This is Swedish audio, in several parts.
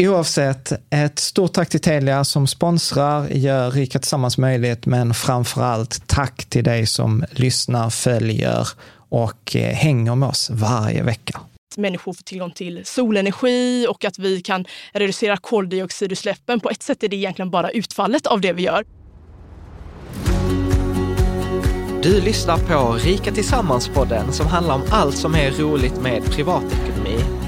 Oavsett, ett stort tack till Telia som sponsrar, gör Rika Tillsammans möjligt, men framför allt tack till dig som lyssnar, följer och eh, hänger med oss varje vecka människor får tillgång till solenergi och att vi kan reducera koldioxidutsläppen. På ett sätt är det egentligen bara utfallet av det vi gör. Du lyssnar på Rika Tillsammans-podden som handlar om allt som är roligt med privatekonomi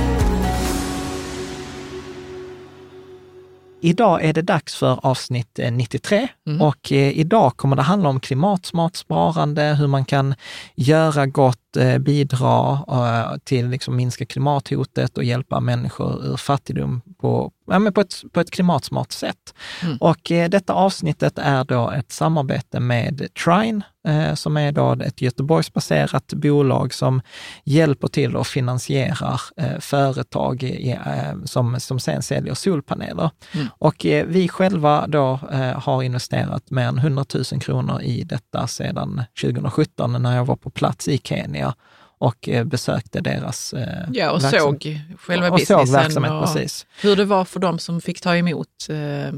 Idag är det dags för avsnitt 93 mm. och eh, idag kommer det handla om klimatsmart sparande, hur man kan göra gott Eh, bidra eh, till liksom minska klimathotet och hjälpa människor ur fattigdom på, ja, men på, ett, på ett klimatsmart sätt. Mm. Och eh, detta avsnittet är då ett samarbete med Trine, som är då ett Göteborgsbaserat bolag som hjälper till och finansierar företag som, som sen säljer solpaneler. Mm. Och vi själva då har investerat mer än 100 000 kronor i detta sedan 2017 när jag var på plats i Kenya och eh, besökte deras eh, Ja, och såg själva och businessen såg verksamhet, och precis. hur det var för dem som fick ta emot eh,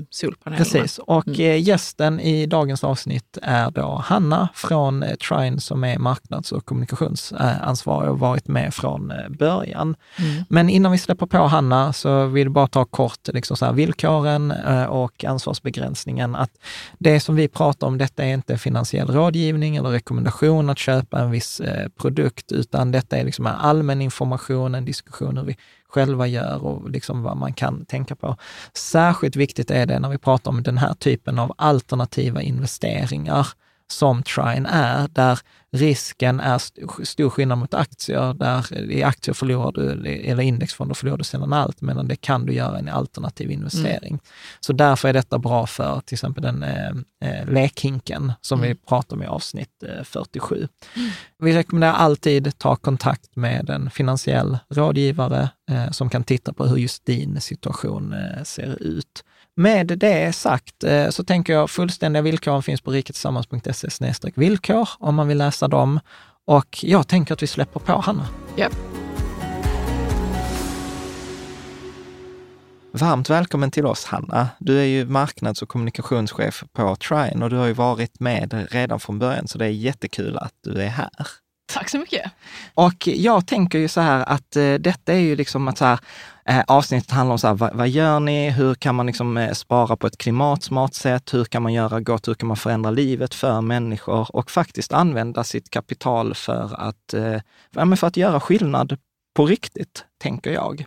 solpanelerna. Precis, och mm. eh, gästen i dagens avsnitt är då Hanna från Trine som är marknads och kommunikationsansvarig och varit med från början. Mm. Men innan vi släpper på Hanna så vill jag bara ta kort liksom så här, villkoren och ansvarsbegränsningen. Att det som vi pratar om, detta är inte finansiell rådgivning eller rekommendation att köpa en viss produkt, utan detta är liksom allmän information, en diskussion hur vi själva gör och liksom vad man kan tänka på. Särskilt viktigt är det när vi pratar om den här typen av alternativa investeringar som Trine är, där risken är stor skillnad mot aktier, där i aktier förlorar du, eller indexfonder förlorar du sällan allt, medan det kan du göra i en alternativ investering. Mm. Så därför är detta bra för till exempel den eh, eh lekhinken som mm. vi pratar om i avsnitt eh, 47. Mm. Vi rekommenderar alltid ta kontakt med en finansiell rådgivare eh, som kan titta på hur just din situation eh, ser ut. Med det sagt eh, så tänker jag fullständiga villkor finns på riketillsammans.se villkor om man vill läsa dem. Och jag tänker att vi släpper på Hanna. Yep. Varmt välkommen till oss Hanna. Du är ju marknads och kommunikationschef på Trine och du har ju varit med redan från början, så det är jättekul att du är här. Tack så mycket. Och jag tänker ju så här att eh, detta är ju liksom att så här, eh, avsnittet handlar om så här, vad, vad, gör ni? Hur kan man liksom eh, spara på ett klimatsmart sätt? Hur kan man göra gott? Hur kan man förändra livet för människor och faktiskt använda sitt kapital för att, eh, för att göra skillnad på riktigt, tänker jag.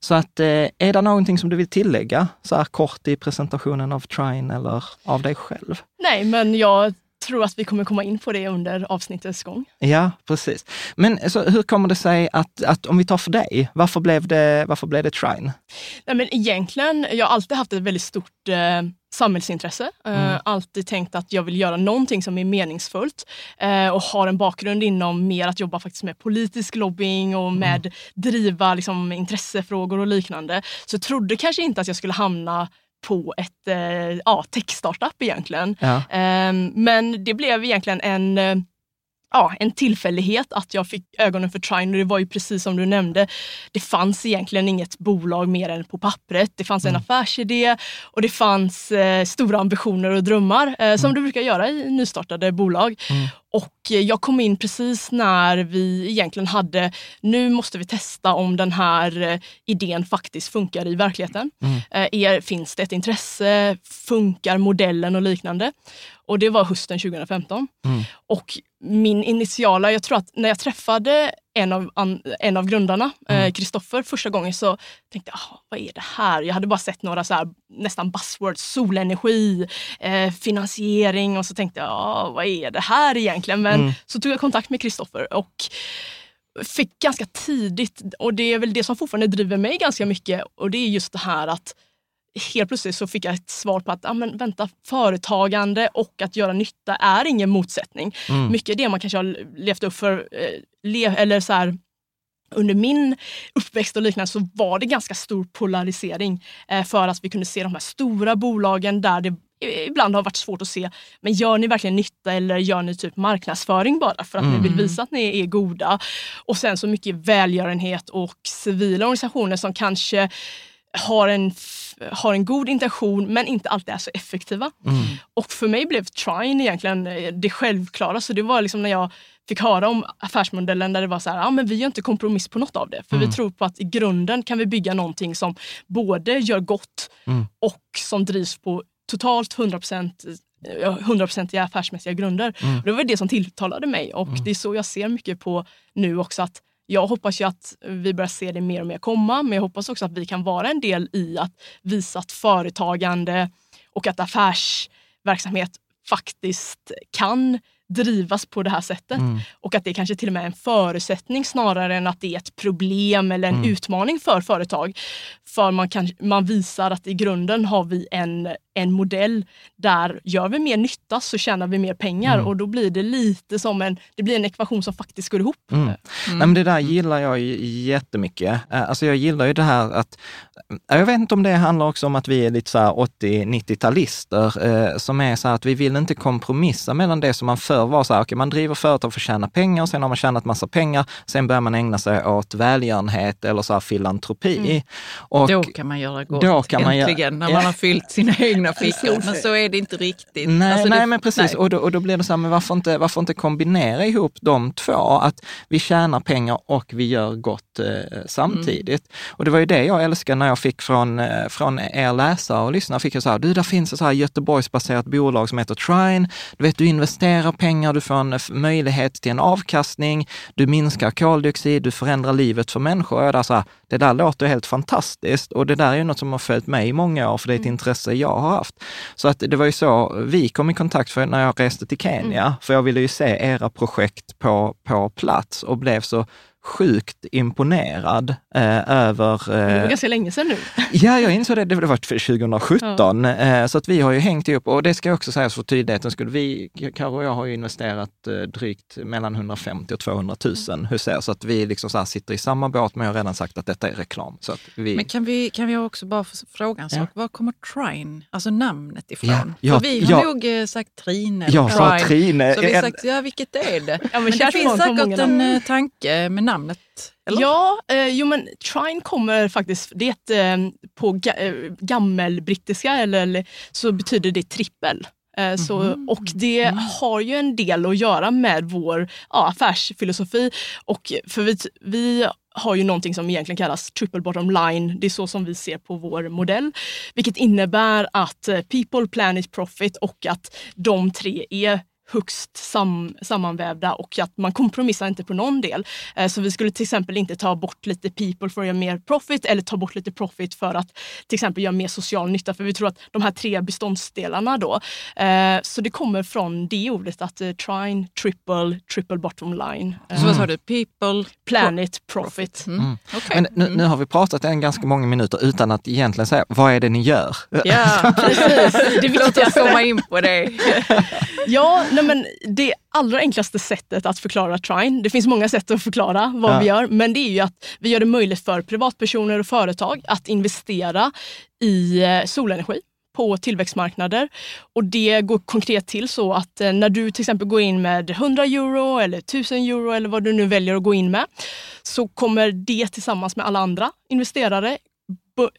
Så att, eh, är det någonting som du vill tillägga så här kort i presentationen av Trine eller av dig själv? Nej, men jag tror att vi kommer komma in på det under avsnittets gång. Ja, precis. Men alltså, hur kommer det sig att, att, om vi tar för dig, varför blev det, varför blev det Trine? Nej, men egentligen, jag har alltid haft ett väldigt stort eh, samhällsintresse. Eh, mm. alltid tänkt att jag vill göra någonting som är meningsfullt eh, och har en bakgrund inom mer att jobba faktiskt med politisk lobbying och mm. med mm. driva liksom, intressefrågor och liknande. Så jag trodde kanske inte att jag skulle hamna på ett eh, ja, tech-startup egentligen. Ja. Eh, men det blev egentligen en eh, ja, en tillfällighet att jag fick ögonen för Trine det var ju precis som du nämnde. Det fanns egentligen inget bolag mer än på pappret. Det fanns mm. en affärsidé och det fanns eh, stora ambitioner och drömmar eh, som mm. det brukar göra i nystartade bolag. Mm. Och jag kom in precis när vi egentligen hade, nu måste vi testa om den här eh, idén faktiskt funkar i verkligheten. Mm. Eh, finns det ett intresse? Funkar modellen och liknande? Och det var hösten 2015. Mm. Och min initiala, jag tror att när jag träffade en av, en av grundarna, Kristoffer, mm. eh, första gången så tänkte jag, ah, vad är det här? Jag hade bara sett några så här, nästan buzzwords, solenergi, eh, finansiering och så tänkte jag, ah, vad är det här egentligen? Men mm. så tog jag kontakt med Kristoffer och fick ganska tidigt, och det är väl det som fortfarande driver mig ganska mycket, och det är just det här att helt plötsligt så fick jag ett svar på att ah, men vänta, företagande och att göra nytta är ingen motsättning. Mm. Mycket det man kanske har levt upp för, eh, le, eller så här, under min uppväxt och liknande så var det ganska stor polarisering eh, för att vi kunde se de här stora bolagen där det ibland har varit svårt att se, men gör ni verkligen nytta eller gör ni typ marknadsföring bara för att mm. ni vill visa att ni är goda? Och sen så mycket välgörenhet och civila organisationer som kanske har en, har en god intention men inte alltid är så effektiva. Mm. Och för mig blev Trine egentligen eh, det självklara. Så det var liksom när jag fick höra om affärsmodellen där det var så här, ja men vi gör inte kompromiss på något av det. För mm. vi tror på att i grunden kan vi bygga någonting som både gör gott mm. och som drivs på totalt 100 hundraprocentiga affärsmässiga grunder. Mm. Det var det som tilltalade mig och mm. det är så jag ser mycket på nu också att jag hoppas ju att vi börjar se det mer och mer komma, men jag hoppas också att vi kan vara en del i att visa att företagande och att affärsverksamhet faktiskt kan drivas på det här sättet. Mm. Och att det kanske till och med är en förutsättning snarare än att det är ett problem eller en mm. utmaning för företag. För man, kan, man visar att i grunden har vi en, en modell där gör vi mer nytta så tjänar vi mer pengar mm. och då blir det lite som en, det blir en ekvation som faktiskt går ihop. Mm. Mm. Nej, men det där gillar jag jättemycket. Eh, alltså jag gillar ju det här att, eh, jag vet inte om det handlar också om att vi är lite 80-90-talister eh, som är så här att vi vill inte kompromissa mellan det som man förr var så här, okay, man driver företag för att tjäna pengar, sen har man tjänat massa pengar, sen börjar man ägna sig åt välgörenhet eller så här filantropi. Mm. Och då kan man göra gott, då kan man äntligen, när man har fyllt sina egna fickor. Men så är det inte riktigt. Nej, alltså nej det, men precis. Nej. Och, då, och då blir det så här, men varför inte, varför inte kombinera ihop de två? Att vi tjänar pengar och vi gör gott eh, samtidigt. Mm. Och det var ju det jag älskade när jag fick från, eh, från er läsare och lyssnare. Fick jag så här, du, där finns ett så här Göteborgsbaserat bolag som heter Trine. Du vet, du investerar pengar, du får en möjlighet till en avkastning, du minskar koldioxid, du förändrar livet för människor. Jag där så här, det där låter helt fantastiskt och det där är något som har följt mig i många år, för det är ett mm. intresse jag har har haft. Så att det var ju så vi kom i kontakt för när jag reste till Kenya, mm. för jag ville ju se era projekt på, på plats och blev så sjukt imponerad eh, över... Eh, det var ganska länge sedan nu. ja, jag insåg det. Det var 2017. Ja. Eh, så att vi har ju hängt ihop och det ska också sägas för tydlighetens skull. Vi, Karo och jag har ju investerat eh, drygt mellan 150 och 200 000 hos er. Så att vi liksom så sitter i samma båt, men jag har redan sagt att detta är reklam. Så att vi... Men kan vi, kan vi också bara fråga en sak? Ja. Var kommer Trine, alltså namnet ifrån? Ja, ja, för vi har nog eh, sagt Trine. Jag sa Trine. Så vi har sagt, ja vilket är det? Ja, men, men det finns säkert en eh, tanke med namnet? Eller? Ja, eh, jo men trine kommer faktiskt, det eh, på ga, eh, gammelbrittiska eller, eller, så betyder det trippel. Mm -hmm. och det mm. har ju en del att göra med vår ja, affärsfilosofi. Och för vi, vi har ju någonting som egentligen kallas triple bottom line. Det är så som vi ser på vår modell. Vilket innebär att eh, people, planet, profit och att de tre är högst sam, sammanvävda och att man kompromissar inte på någon del. Eh, så vi skulle till exempel inte ta bort lite people för att göra mer profit eller ta bort lite profit för att till exempel göra mer social nytta. För vi tror att de här tre beståndsdelarna då, eh, så det kommer från det ordet att eh, trine, triple, triple bottom line. Så vad sa du? People? Planet, profit. Mm. Mm. Okay. Men nu, nu, har vi pratat en ganska många minuter utan att egentligen säga vad är det ni gör? Ja, precis. Det är viktigt att komma in på det. ja, nej, men det allra enklaste sättet att förklara Trine, det finns många sätt att förklara vad ja. vi gör, men det är ju att vi gör det möjligt för privatpersoner och företag att investera i eh, solenergi på tillväxtmarknader. Och det går konkret till så att eh, när du till exempel går in med 100 euro eller 1000 euro eller vad du nu väljer att gå in med, så kommer det tillsammans med alla andra investerare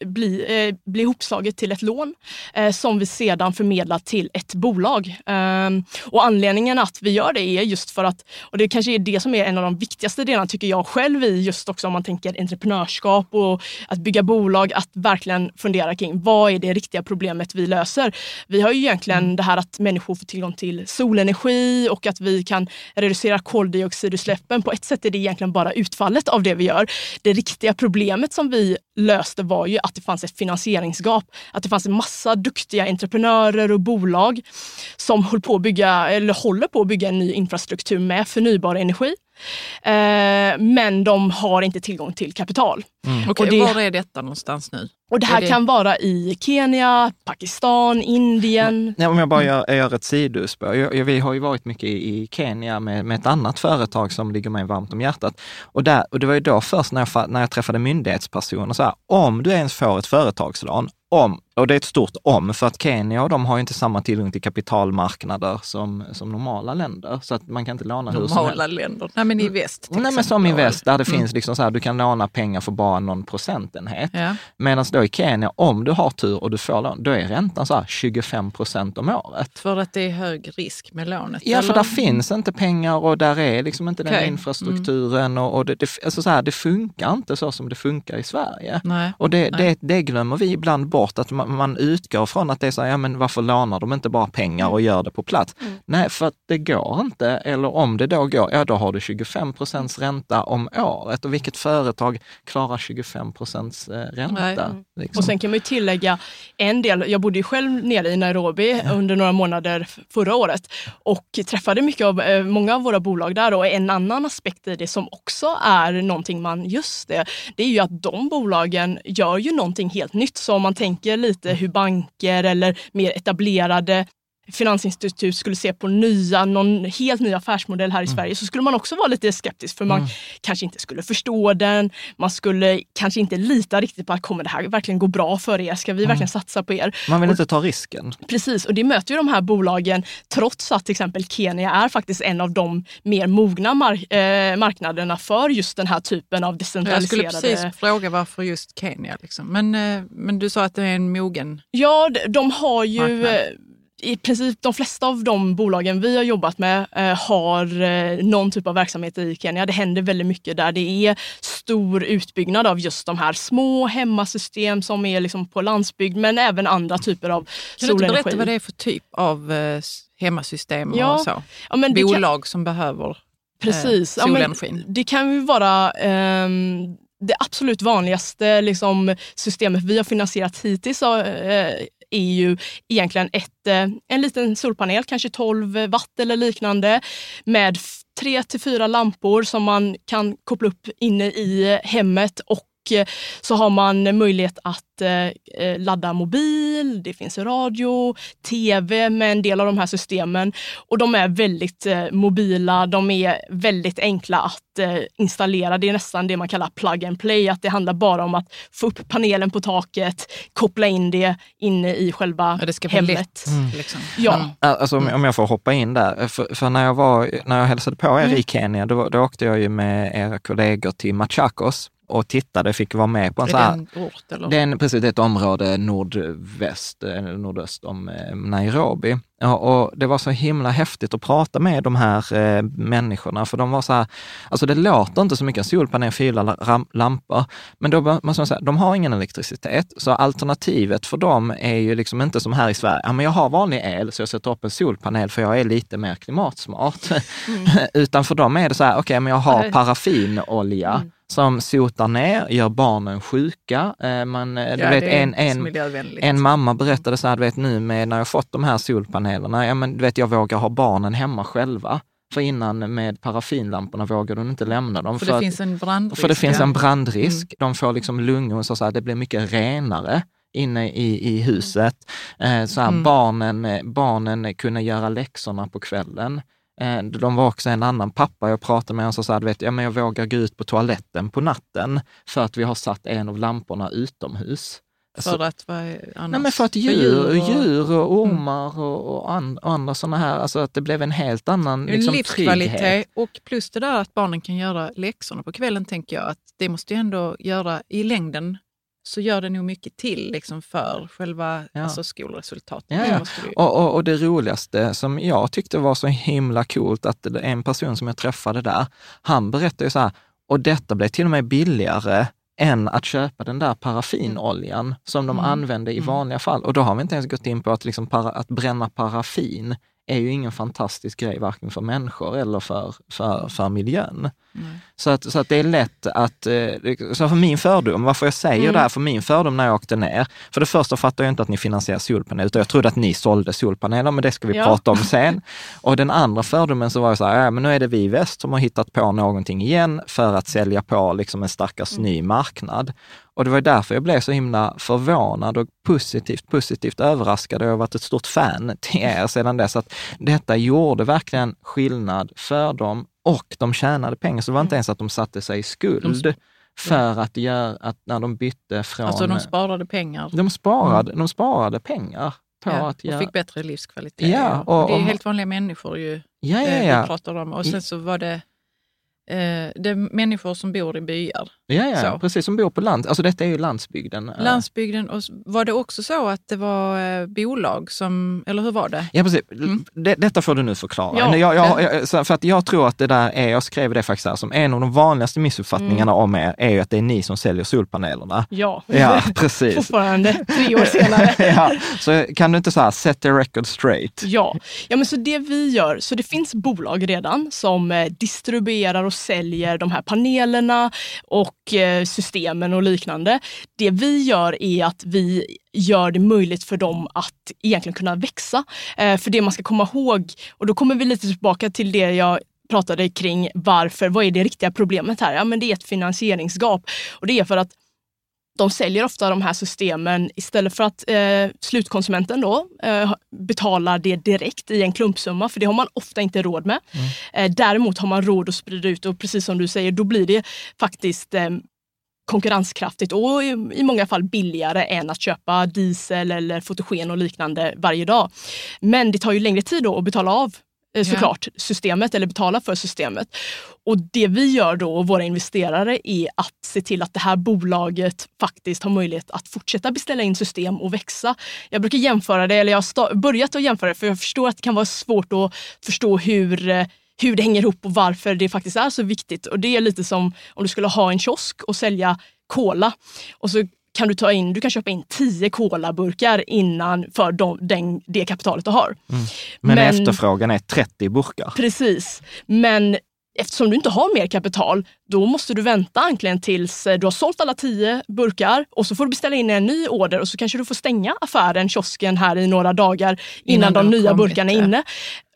bli, eh, bli ihopslaget till ett lån eh, som vi sedan förmedlar till ett bolag. Eh, och anledningen att vi gör det är just för att, och det kanske är det som är en av de viktigaste delarna tycker jag själv i just också om man tänker entreprenörskap och att bygga bolag, att verkligen fundera kring vad är det riktiga problemet vi löser? Vi har ju egentligen mm. det här att människor får tillgång till solenergi och att vi kan reducera koldioxidutsläppen. På ett sätt är det egentligen bara utfallet av det vi gör. Det riktiga problemet som vi löste var ju att det fanns ett finansieringsgap. Att det fanns en massa duktiga entreprenörer och bolag som höll på att bygga, eller håller på att bygga en ny infrastruktur med förnybar energi. Eh, men de har inte tillgång till kapital. Mm. Okay, var är detta någonstans nu? Och det här det... kan vara i Kenya, Pakistan, Indien. Ja, om jag bara gör, gör ett sidospår. Vi har ju varit mycket i, Kenya med, med ett annat företag som ligger mig varmt om hjärtat. Och, där, och det var ju då först när jag, när jag träffade myndighetspersoner, så här, om du ens får ett företagslån, om, och det är ett stort om, för att Kenya och de har inte samma tillgång till kapitalmarknader som, som normala länder. Så att man kan inte låna normala hur som helst. Normala länder? Nej men i väst Nej men som i väst, där det mm. finns liksom så här, du kan låna pengar för bara någon procentenhet. Ja. Medan då i Kenya, om du har tur och du får lån, då är räntan så 25 procent om året. För att det är hög risk med lånet? Ja, eller? för där finns inte pengar och där är liksom inte okay. den infrastrukturen mm. och, och det, det, alltså så här, det funkar inte så som det funkar i Sverige. Nej. Och det, Nej. det, det glömmer vi ibland bort, att man, man utgår från att det är så här, ja men varför lånar de inte bara pengar och gör det på plats? Mm. Nej, för att det går inte. Eller om det då går, ja då har du 25 procents ränta om året. Och vilket företag klarar 25 procents eh, ränta? Mm. Liksom. Och sen kan man ju tillägga en del, jag bodde ju själv nere i Nairobi ja. under några månader förra året och träffade mycket av, eh, många av våra bolag där och en annan aspekt i det som också är någonting man, just det, det är ju att de bolagen gör ju någonting helt nytt. Så om man tänker lite hur banker eller mer etablerade finansinstitut skulle se på nya, någon helt ny affärsmodell här i mm. Sverige så skulle man också vara lite skeptisk för man mm. kanske inte skulle förstå den. Man skulle kanske inte lita riktigt på att kommer det här verkligen gå bra för er? Ska vi mm. verkligen satsa på er? Man vill och, inte ta risken. Precis, och det möter ju de här bolagen trots att till exempel Kenya är faktiskt en av de mer mogna mark eh, marknaderna för just den här typen av decentraliserade... Jag skulle precis fråga varför just Kenya. Liksom. Men, eh, men du sa att det är en mogen Ja, de, de har ju marknad i princip de flesta av de bolagen vi har jobbat med eh, har eh, någon typ av verksamhet i Kenya. Det händer väldigt mycket där det är stor utbyggnad av just de här små hemmasystem som är liksom på landsbygd men även andra typer av kan solenergi. Kan du berätta vad det är för typ av eh, hemmasystem ja, och så? Ja, Bolag kan, som behöver eh, Precis. solenergin? Ja, det kan ju vara um, det absolut vanligaste liksom, systemet vi har finansierat hittills eh, är ju egentligen ett, eh, en liten solpanel, kanske 12 watt eller liknande, med tre till fyra lampor som man kan koppla upp inne i hemmet och så har man möjlighet att eh, eh, ladda mobil, det finns radio, tv med en del av de här systemen. Och de är väldigt mobila, de är väldigt enkla att installera. Det är nästan det man kallar plug and play, att det handlar bara om att få upp panelen på taket, koppla in det inne i själva ja, det ska hemmet. Lätt, mm. liksom. Ja. Alltså, om jag får hoppa in där, för, för, när, jag var, när jag hälsade på er mm. i Kenya, då, då åkte jag ju med era kollegor till Machakos och tittade, fick vara med på en så här... Är det en ort? Eller? Det är en, precis, ett område nordväst, eh, nordöst om eh, Nairobi. Ja, och det var så himla häftigt att prata med de här eh, människorna, för de var så här, alltså det låter inte så mycket, en solpanel, fyra lampor, men då måste man säga, de har ingen elektricitet, så alternativet för dem är ju liksom inte som här i Sverige, ja men jag har vanlig el så jag sätter upp en solpanel för jag är lite mer klimatsmart. Mm. Utan för dem är det så här, okej okay, men jag har paraffinolja, mm som sotar ner, gör barnen sjuka. Eh, man, eh, du vet, en, en, en mamma berättade så här, du vet nu med när jag fått de här solpanelerna, ja men du vet jag vågar ha barnen hemma själva. För innan med paraffinlamporna vågar du inte lämna dem. För, för det att, finns en brandrisk. För det finns en brandrisk. Mm. De får liksom lungor, så, så här, det blir mycket renare inne i, i huset. Eh, så här, mm. barnen, barnen kunde göra läxorna på kvällen. Eh, de var också en annan pappa jag pratade med, och sa att vet, ja, men jag vågar gå ut på toaletten på natten för att vi har satt en av lamporna utomhus. För så, att vad annars? Nej, men för att djur, för djur, och, djur och mm. ormar mm. och, och, and, och, andra sådana här, alltså att det blev en helt annan liksom, livskvalitet. Trygghet. Och plus det där att barnen kan göra läxorna på kvällen, tänker jag, att det måste ju ändå göra i längden så gör det nog mycket till liksom för själva ja. alltså skolresultatet. Ja, ja. Och, och, och, det roligaste som jag tyckte var så himla coolt, att en person som jag träffade där, han berättade ju så här, och detta blev till och med billigare än att köpa den där paraffinoljan som de mm. använde i mm. vanliga fall. Och då har vi inte ens gått in på att, liksom para, att bränna paraffin är ju ingen fantastisk grej varken för människor eller för, för, för miljön. Mm. Så, att, så att det är lätt att, eh, så för min fördom, varför jag säger mm. det här, för min fördom när jag åkte ner, för det första fattar jag inte att ni finansierar solpaneler, utan jag trodde att ni sålde solpaneler, men det ska vi ja. prata om sen. Och den andra fördomen så var jag så här, ja men nu är det vi i väst som har hittat på någonting igen för att sälja på liksom en stackars mm. ny marknad. Och det var därför jag blev så himla förvånad och positivt, positivt överraskad. Jag har varit ett stort fan till er sedan dess. Att detta gjorde verkligen skillnad för dem och de tjänade pengar. Så det var inte mm. ens att de satte sig i skuld för att göra att när de bytte från... Alltså de sparade pengar? De sparade, mm. de sparade pengar. På ja, att göra... och fick bättre livskvalitet. Ja, och, och det är helt vanliga människor ju ja, ja, ja. vi pratar om. Och sen så var det Eh, det är människor som bor i byar. Ja, ja så. precis, som bor på land. Alltså detta är ju landsbygden. Eh. Landsbygden. Och var det också så att det var eh, bolag som, eller hur var det? Ja, precis. Mm. Det, detta får du nu förklara. Ja, jag, jag, jag, för att jag tror att det där är, jag skrev det faktiskt här, som en av de vanligaste missuppfattningarna mm. om er, är ju att det är ni som säljer solpanelerna. Ja, ja precis. fortfarande tre år senare. ja. Så kan du inte så här, set the record straight? Ja. ja, men så det vi gör, så det finns bolag redan som distribuerar och säljer de här panelerna och eh, systemen och liknande. Det vi gör är att vi gör det möjligt för dem att egentligen kunna växa. Eh, för det man ska komma ihåg, och då kommer vi lite tillbaka till det jag pratade kring varför, vad är det riktiga problemet här? Ja, men det är ett finansieringsgap och det är för att de säljer ofta de här systemen istället för att eh, slutkonsumenten då eh, betalar det direkt i en klumpsumma, för det har man ofta inte råd med. Mm. Eh, däremot har man råd att sprida ut och precis som du säger, då blir det faktiskt eh, konkurrenskraftigt och i, i, många fall billigare än att köpa diesel eller fotogen och liknande varje dag. Men det tar ju längre tid då att betala av såklart yeah. systemet eller betala för systemet. Och det vi gör då, och våra investerare, är att se till att det här bolaget faktiskt har möjlighet att fortsätta beställa in system och växa. Jag brukar jämföra det, eller jag har börjat att jämföra det, för jag förstår att det kan vara svårt att förstå hur eh, hur det hänger ihop och varför det faktiskt är så viktigt. Och det är lite som om du skulle ha en kiosk och sälja cola och så kan du ta in, du kan köpa in tio kolaburkar innan för de, den, det kapitalet du har. Mm. Men, Men efterfrågan är 30 burkar. Precis. Men eftersom du inte har mer kapital, då måste du vänta egentligen tills eh, du har sålt alla tio burkar och så får du beställa in en ny order och så kanske du får stänga affären, kiosken här i några dagar innan, innan de nya burkarna är inne.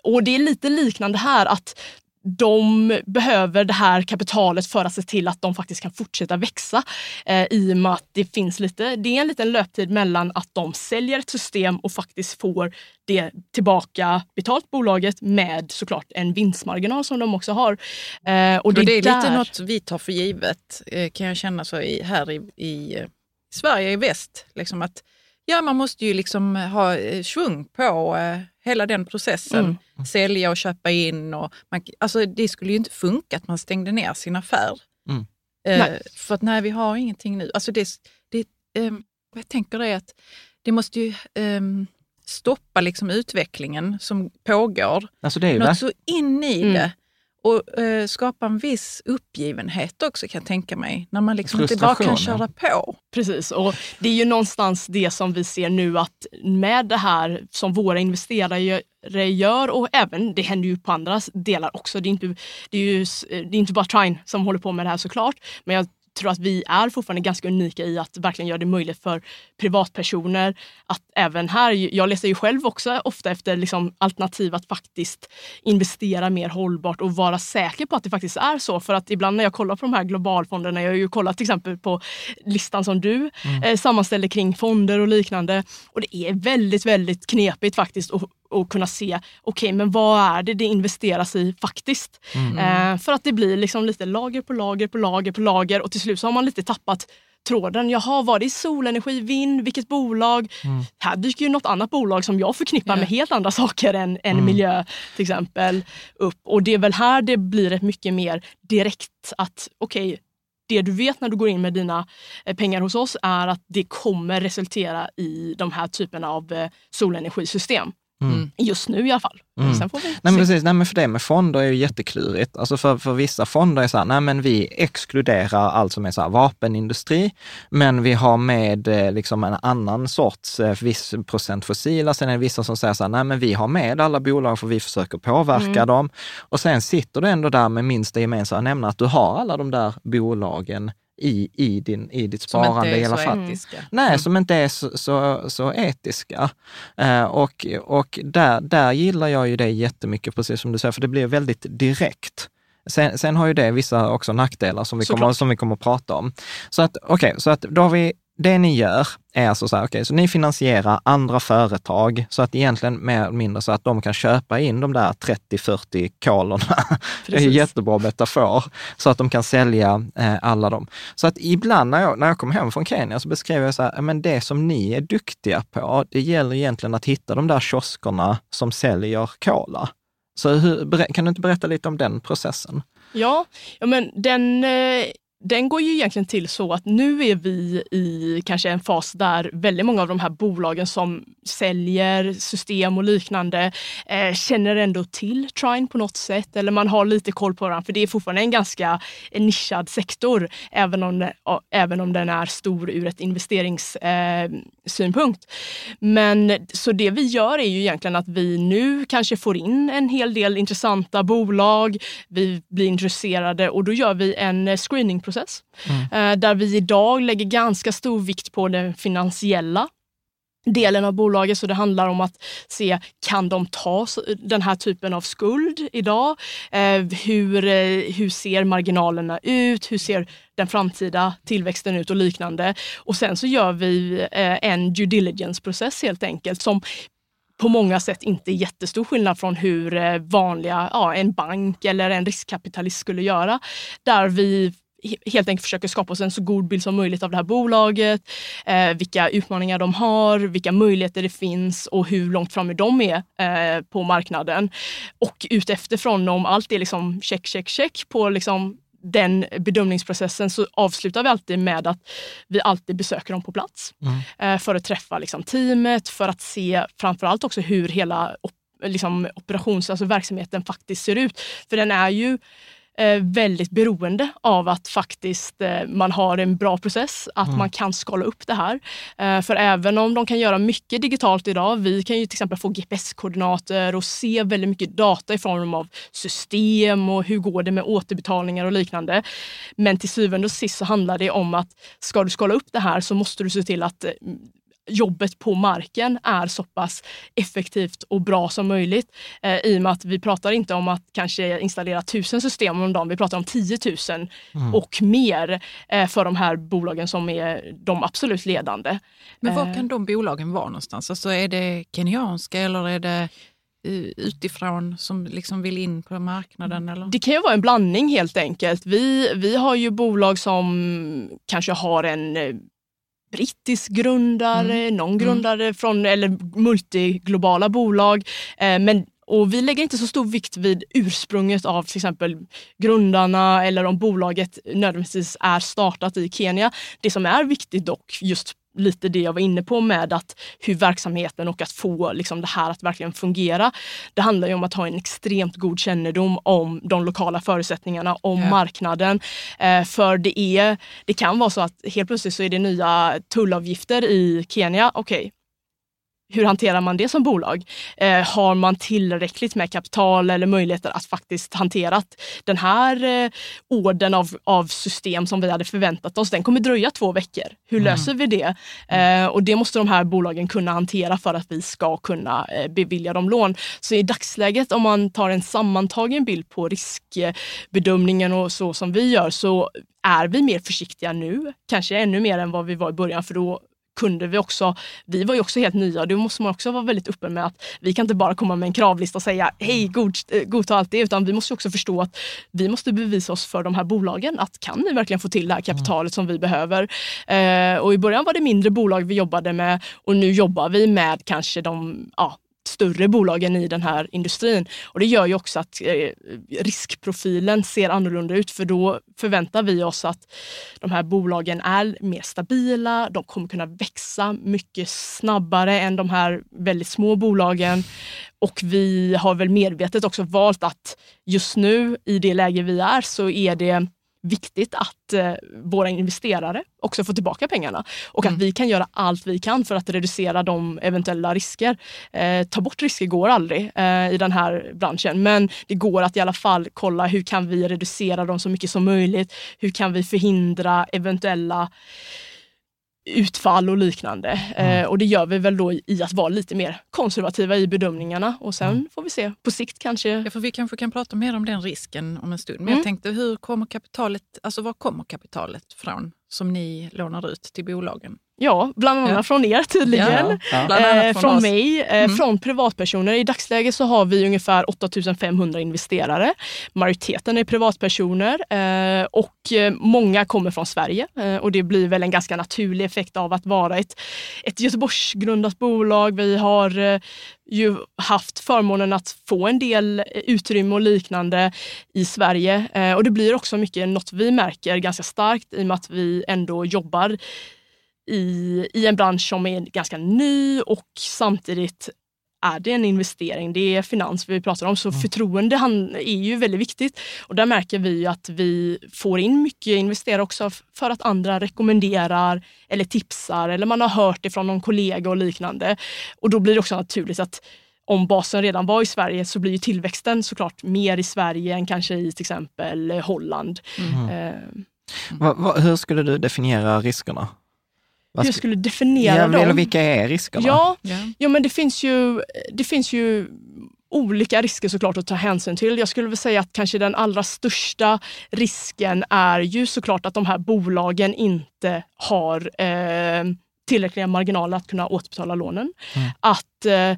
Och det är lite liknande här att de behöver det här kapitalet för att se till att de faktiskt kan fortsätta växa. Eh, I och med att det finns lite, det är en liten löptid mellan att de säljer ett system och faktiskt får det tillbaka betalt bolaget med såklart en vinstmarginal som de också har. Eh, och det, det är där... lite något vi tar för givet eh, kan jag känna så i, här i, i Sverige i väst. Liksom att Ja, man måste ju liksom ha eh, svung på eh, hela den processen. Mm. Sälja och köpa in. Och man, alltså det skulle ju inte funka att man stängde ner sin affär. Mm. Eh, för att nej, vi har ingenting nu. Alltså det, det, eh, jag tänker är att det måste ju eh, stoppa liksom utvecklingen som pågår. Alltså det är Något så in i mm. det och eh, skapa en viss uppgivenhet också kan jag tänka mig. När man liksom inte bara kan köra på. Precis, och det är ju någonstans det som vi ser nu att med det här som våra investerare gör och även, det händer ju på andra delar också. Det är inte, det är ju, det är inte bara Trine som håller på med det här såklart. Men jag tror att vi är fortfarande ganska unika i att verkligen göra det möjligt för privatpersoner att även här, jag läser ju själv också ofta efter liksom alternativ att faktiskt investera mer hållbart och vara säker på att det faktiskt är så. För att ibland när jag kollar på de här globalfonderna, jag har ju kollat till exempel på listan som du mm. eh, sammanställer kring fonder och liknande och det är väldigt, väldigt knepigt faktiskt att och kunna se, okej okay, men vad är det det investeras i faktiskt? Mm. Eh, för att det blir liksom lite lager på lager på lager på lager och till slut så har man lite tappat tråden. Jaha, var det solenergi, vind, vilket bolag? Mm. Här dyker ju något annat bolag som jag förknippar yeah. med helt andra saker än, än mm. miljö till exempel upp. Och det är väl här det blir ett mycket mer direkt att okej, okay, det du vet när du går in med dina eh, pengar hos oss är att det kommer resultera i de här typerna av eh, solenergisystem. Mm. mm. Just nu i alla fall. Mm. Sen får vi nej, men precis, nej, men för det med fonder är ju jätteklurigt. Alltså för, för vissa fonder är så här, nej men vi exkluderar allt som är så här, vapenindustri, men vi har med eh, liksom en annan sorts, eh, viss procent fossila. Sen är det vissa som säger så här, nej men vi har med alla bolag för vi försöker påverka mm. dem. Och sen sitter du ändå där med minsta gemensamma nämnare, att du har alla de där bolagen i, i, din, i ditt sparande i alla fall. Etiska. Nej, mm. som inte är så, så, så etiska. Eh, och och där, där gillar jag ju det jättemycket, precis som du säger, för det blir väldigt direkt. Sen, sen har ju det vissa också nackdelar som vi, kommer, som vi kommer att prata om. Så att, okay, så att då har vi det ni gör är alltså så här, okej, okay, så ni finansierar andra företag så att egentligen mer eller mindre så att de kan köpa in de där 30-40 kolorna. Det är en jättebra metafor. Så att de kan sälja eh, alla dem. Så att ibland när jag, när jag kom hem från Kenya så beskrev jag så här, men det som ni är duktiga på, det gäller egentligen att hitta de där kioskerna som säljer cola. Så hur, kan du inte berätta lite om den processen? Ja, ja men den eh den går ju egentligen till så att nu är vi i kanske en fas där väldigt många av de här bolagen som säljer system och liknande eh, känner ändå till Trine på något sätt eller man har lite koll på den för det är fortfarande en ganska nischad sektor även om, även om den är stor ur ett investeringssynpunkt. Eh, Men så det vi gör är ju egentligen att vi nu kanske får in en hel del intressanta bolag. Vi blir intresserade och då gör vi en screeningprocess process. Mm. Eh, där vi idag lägger ganska stor vikt på den finansiella delen av bolaget. Så det handlar om att se, kan de ta den här typen av skuld idag? Eh, hur, eh, hur ser marginalerna ut? Hur ser den framtida tillväxten ut och liknande? Och sen så gör vi en due diligence-process helt enkelt som på många sätt inte jättestor skillnad från hur vanliga, ja, en bank eller en riskkapitalist skulle göra. Där vi helt enkelt försöker skapa oss en så god bild som möjligt av det här bolaget, eh, vilka utmaningar de har, vilka möjligheter det finns och hur långt framme de är eh, på marknaden. Och utifrån om allt är liksom check, check, check på liksom den bedömningsprocessen så avslutar vi alltid med att vi alltid besöker dem på plats mm. eh, för att träffa liksom, teamet, för att se framförallt också hur hela op liksom, operations, alltså verksamheten faktiskt ser ut. För den är ju väldigt beroende av att faktiskt eh, man har en bra process, att mm. man kan skala upp det här. Eh, för även om de kan göra mycket digitalt idag, vi kan ju till exempel få GPS-koordinater och se väldigt mycket data i form av system och hur går det med återbetalningar och liknande. Men till syvende och sist så handlar det om att ska du skala upp det här så måste du se till att eh, jobbet på marken är så pass effektivt och bra som möjligt. Eh, I och med att vi pratar inte om att kanske installera tusen system om dagen, vi pratar om 10 000 mm. och mer eh, för de här bolagen som är de absolut ledande. Men var eh. kan de bolagen vara någonstans? Alltså är det kenyanska eller är det eh, utifrån som liksom vill in på marknaden? Eller? Det kan ju vara en blandning helt enkelt. Vi, vi har ju bolag som kanske har en eh, brittisk grundare, mm. någon mm. grundare från eller multiglobala bolag. Eh, men och vi lägger inte så stor vikt vid ursprunget av till exempel grundarna eller om bolaget nödvändigtvis är startat i Kenya. Det som är viktigt dock, just lite det jag var inne på med att hur verksamheten och att få liksom det här att verkligen fungera. Det handlar ju om att ha en extremt god kännedom om de lokala förutsättningarna, om yeah. marknaden. Eh, för det, är, det kan vara så att helt plötsligt så är det nya tullavgifter i Kenya. Okej, okay, hur hanterar man det som bolag? Eh, har man tillräckligt med kapital eller möjligheter att faktiskt hantera att den här eh, orden av, av system som vi hade förväntat oss, den kommer dröja två veckor. Hur mm. löser vi det? Eh, och det måste de här bolagen kunna hantera för att vi ska kunna eh, bevilja dem lån. Så i dagsläget, om man tar en sammantagen bild på riskbedömningen och så som vi gör, så är vi mer försiktiga nu, kanske ännu mer än vad vi var i början, för då kunde vi också, vi var ju också helt nya och då måste man också vara väldigt öppen med att vi kan inte bara komma med en kravlista och säga hej god, eh, godta allt det utan vi måste också förstå att vi måste bevisa oss för de här bolagen att kan ni verkligen få till det här kapitalet som vi behöver? Eh, och i början var det mindre bolag vi jobbade med och nu jobbar vi med kanske de ja, större bolagen i den här industrin. Och det gör ju också att eh, riskprofilen ser annorlunda ut för då förväntar vi oss att de här bolagen är mer stabila, de kommer kunna växa mycket snabbare än de här väldigt små bolagen. Och vi har väl medvetet också valt att just nu i det läge vi är så är det viktigt att eh, våra investerare också får tillbaka pengarna och mm. att vi kan göra allt vi kan för att reducera de eventuella risker. Eh, ta bort risker går aldrig eh, i den här branschen, men det går att i alla fall kolla hur kan vi reducera dem så mycket som möjligt? Hur kan vi förhindra eventuella utfall och liknande. Mm. Eh, och det gör vi väl då i att vara lite mer konservativa i bedömningarna och sen mm. får vi se på sikt kanske. Ja, för vi kanske kan prata mer om den risken om en stund. Men mm. jag tänkte, hur kommer kapitalet, alltså var kommer kapitalet från som ni lånar ut till bolagen? Ja, bland annat ja. från er tydligen. Ja. Eh, från, från mig, eh, mm. från privatpersoner. I dagsläget så har vi ungefär 8500 investerare. Majoriteten är privatpersoner eh, och eh, många kommer från Sverige. Eh, och det blir väl en ganska naturlig effekt av att vara ett, ett Göteborgsgrundat bolag. Vi har eh, ju haft förmånen att få en del utrymme och liknande i Sverige. och det blir också mycket något vi märker ganska starkt i och med att vi ändå jobbar i, i en bransch som är ganska ny och samtidigt är det en investering. Det är finans vi pratar om, så mm. förtroende är ju väldigt viktigt. Och där märker vi att vi får in mycket investerare också för att andra rekommenderar eller tipsar eller man har hört det från någon kollega och liknande. Och då blir det också naturligt att om basen redan var i Sverige så blir tillväxten såklart mer i Sverige än kanske i till exempel Holland. Mm. Va, va, hur skulle du definiera riskerna? Hur skulle definiera ja, dem. Vilka är riskerna? Ja, ja. ja men det finns, ju, det finns ju olika risker såklart att ta hänsyn till. Jag skulle vilja säga att kanske den allra största risken är ju såklart att de här bolagen inte har eh, tillräckliga marginaler att kunna återbetala lånen. Mm. Att, eh,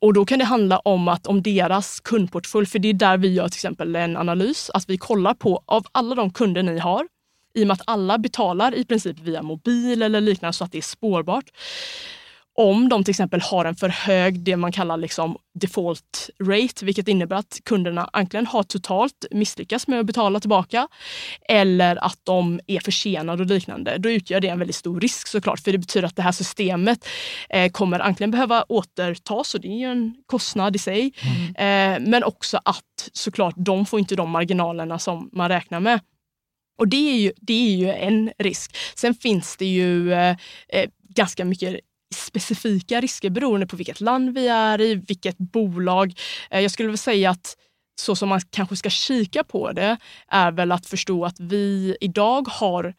och då kan det handla om att om deras kundportfölj, för det är där vi gör till exempel en analys, att vi kollar på av alla de kunder ni har, i och med att alla betalar i princip via mobil eller liknande så att det är spårbart. om de till exempel har en för hög, det man kallar liksom default rate, vilket innebär att kunderna antingen har totalt misslyckats med att betala tillbaka eller att de är försenade och liknande. Då utgör det en väldigt stor risk såklart, för det betyder att det här systemet eh, kommer antingen behöva återtas och det är en kostnad i sig, mm. eh, men också att såklart de får inte de marginalerna som man räknar med. Och det är ju, det är ju en risk. Sen finns det ju eh, eh, ganska mycket specifika risker beroende på vilket land vi är i, vilket bolag. Eh, jag skulle vilja säga att så som man kanske ska kika på det är väl att förstå att vi idag har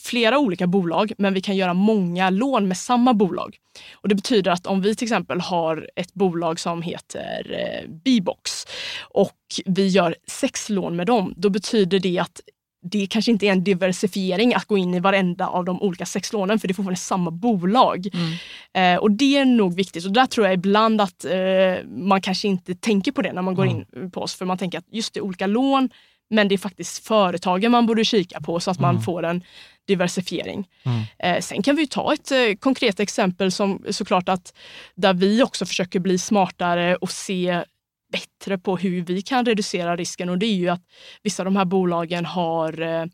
flera olika bolag, men vi kan göra många lån med samma bolag. Och Det betyder att om vi till exempel har ett bolag som heter eh, Bbox och vi gör sex lån med dem, då betyder det att det kanske inte är en diversifiering att gå in i varenda av de olika sex lånen för det är fortfarande samma bolag. Mm. Eh, och det är nog viktigt och där tror jag ibland att eh, man kanske inte tänker på det när man går mm. in på oss för man tänker att just det är olika lån men det är faktiskt företagen man borde kika på så att man mm. får en diversifiering. Mm. Eh, sen kan vi ta ett eh, konkret exempel som såklart att där vi också försöker bli smartare och se bättre på hur vi kan reducera risken och det är ju att vissa av de här bolagen har eh,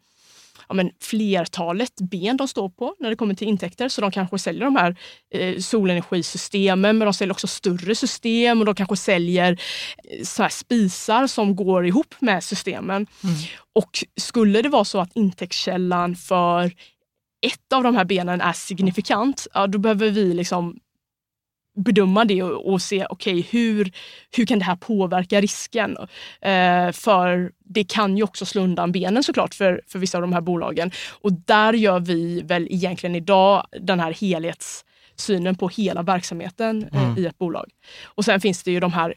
ja, men flertalet ben de står på när det kommer till intäkter. Så de kanske säljer de här eh, solenergisystemen, men de säljer också större system och de kanske säljer eh, så här spisar som går ihop med systemen. Mm. Och skulle det vara så att intäktskällan för ett av de här benen är signifikant, ja, då behöver vi liksom bedöma det och, och se okay, hur, hur kan det här påverka risken. Eh, för det kan ju också slå undan benen såklart för, för vissa av de här bolagen. Och där gör vi väl egentligen idag den här helhetssynen på hela verksamheten eh, mm. i ett bolag. Och sen finns det ju de här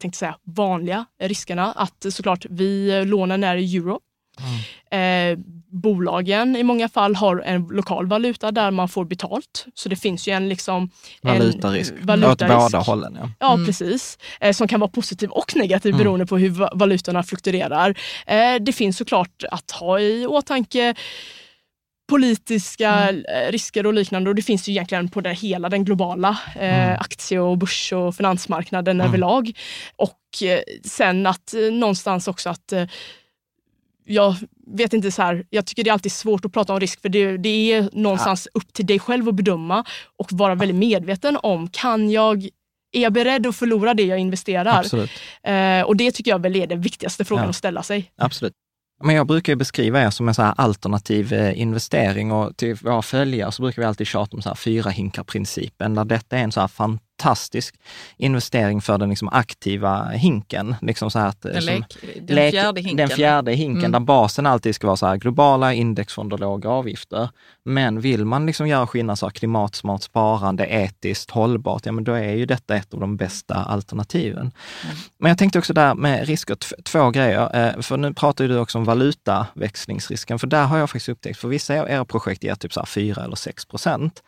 tänkte säga, vanliga riskerna. Att såklart vi lånen är i euro Mm. Eh, bolagen i många fall har en lokal valuta där man får betalt. Så det finns ju en liksom, valutarisk, en valutarisk. åt båda hållen. Ja, ja mm. precis. Eh, som kan vara positiv och negativ mm. beroende på hur valutorna fluktuerar. Eh, det finns såklart att ha i åtanke politiska mm. Eh, risker och liknande. Och det finns ju egentligen på det hela den globala eh, mm. aktie och börs och finansmarknaden mm. överlag. Och eh, sen att eh, någonstans också att jag vet inte, så här, jag tycker det är alltid svårt att prata om risk för det, det är någonstans ja. upp till dig själv att bedöma och vara väldigt medveten om, kan jag är jag beredd att förlora det jag investerar? Eh, och det tycker jag väl är den viktigaste frågan ja. att ställa sig. Absolut. Men jag brukar beskriva er som en så alternativ eh, investering och till våra följare så brukar vi alltid tjata om så här fyra hinkar-principen, där detta är en så här fantastisk investering för den liksom aktiva hinken. Liksom så att, den, som, den lek, fjärde hinken, den fjärde hinken mm. där basen alltid ska vara så här, globala indexfonder, låga avgifter. Men vill man liksom göra skillnad, så här, klimatsmart sparande, etiskt hållbart, ja men då är ju detta ett av de bästa alternativen. Mm. Men jag tänkte också där med risker, två grejer. Eh, för nu pratar du också om valutaväxlingsrisken, för där har jag faktiskt upptäckt, för vissa av era projekt ger typ så här 4 eller 6 procent.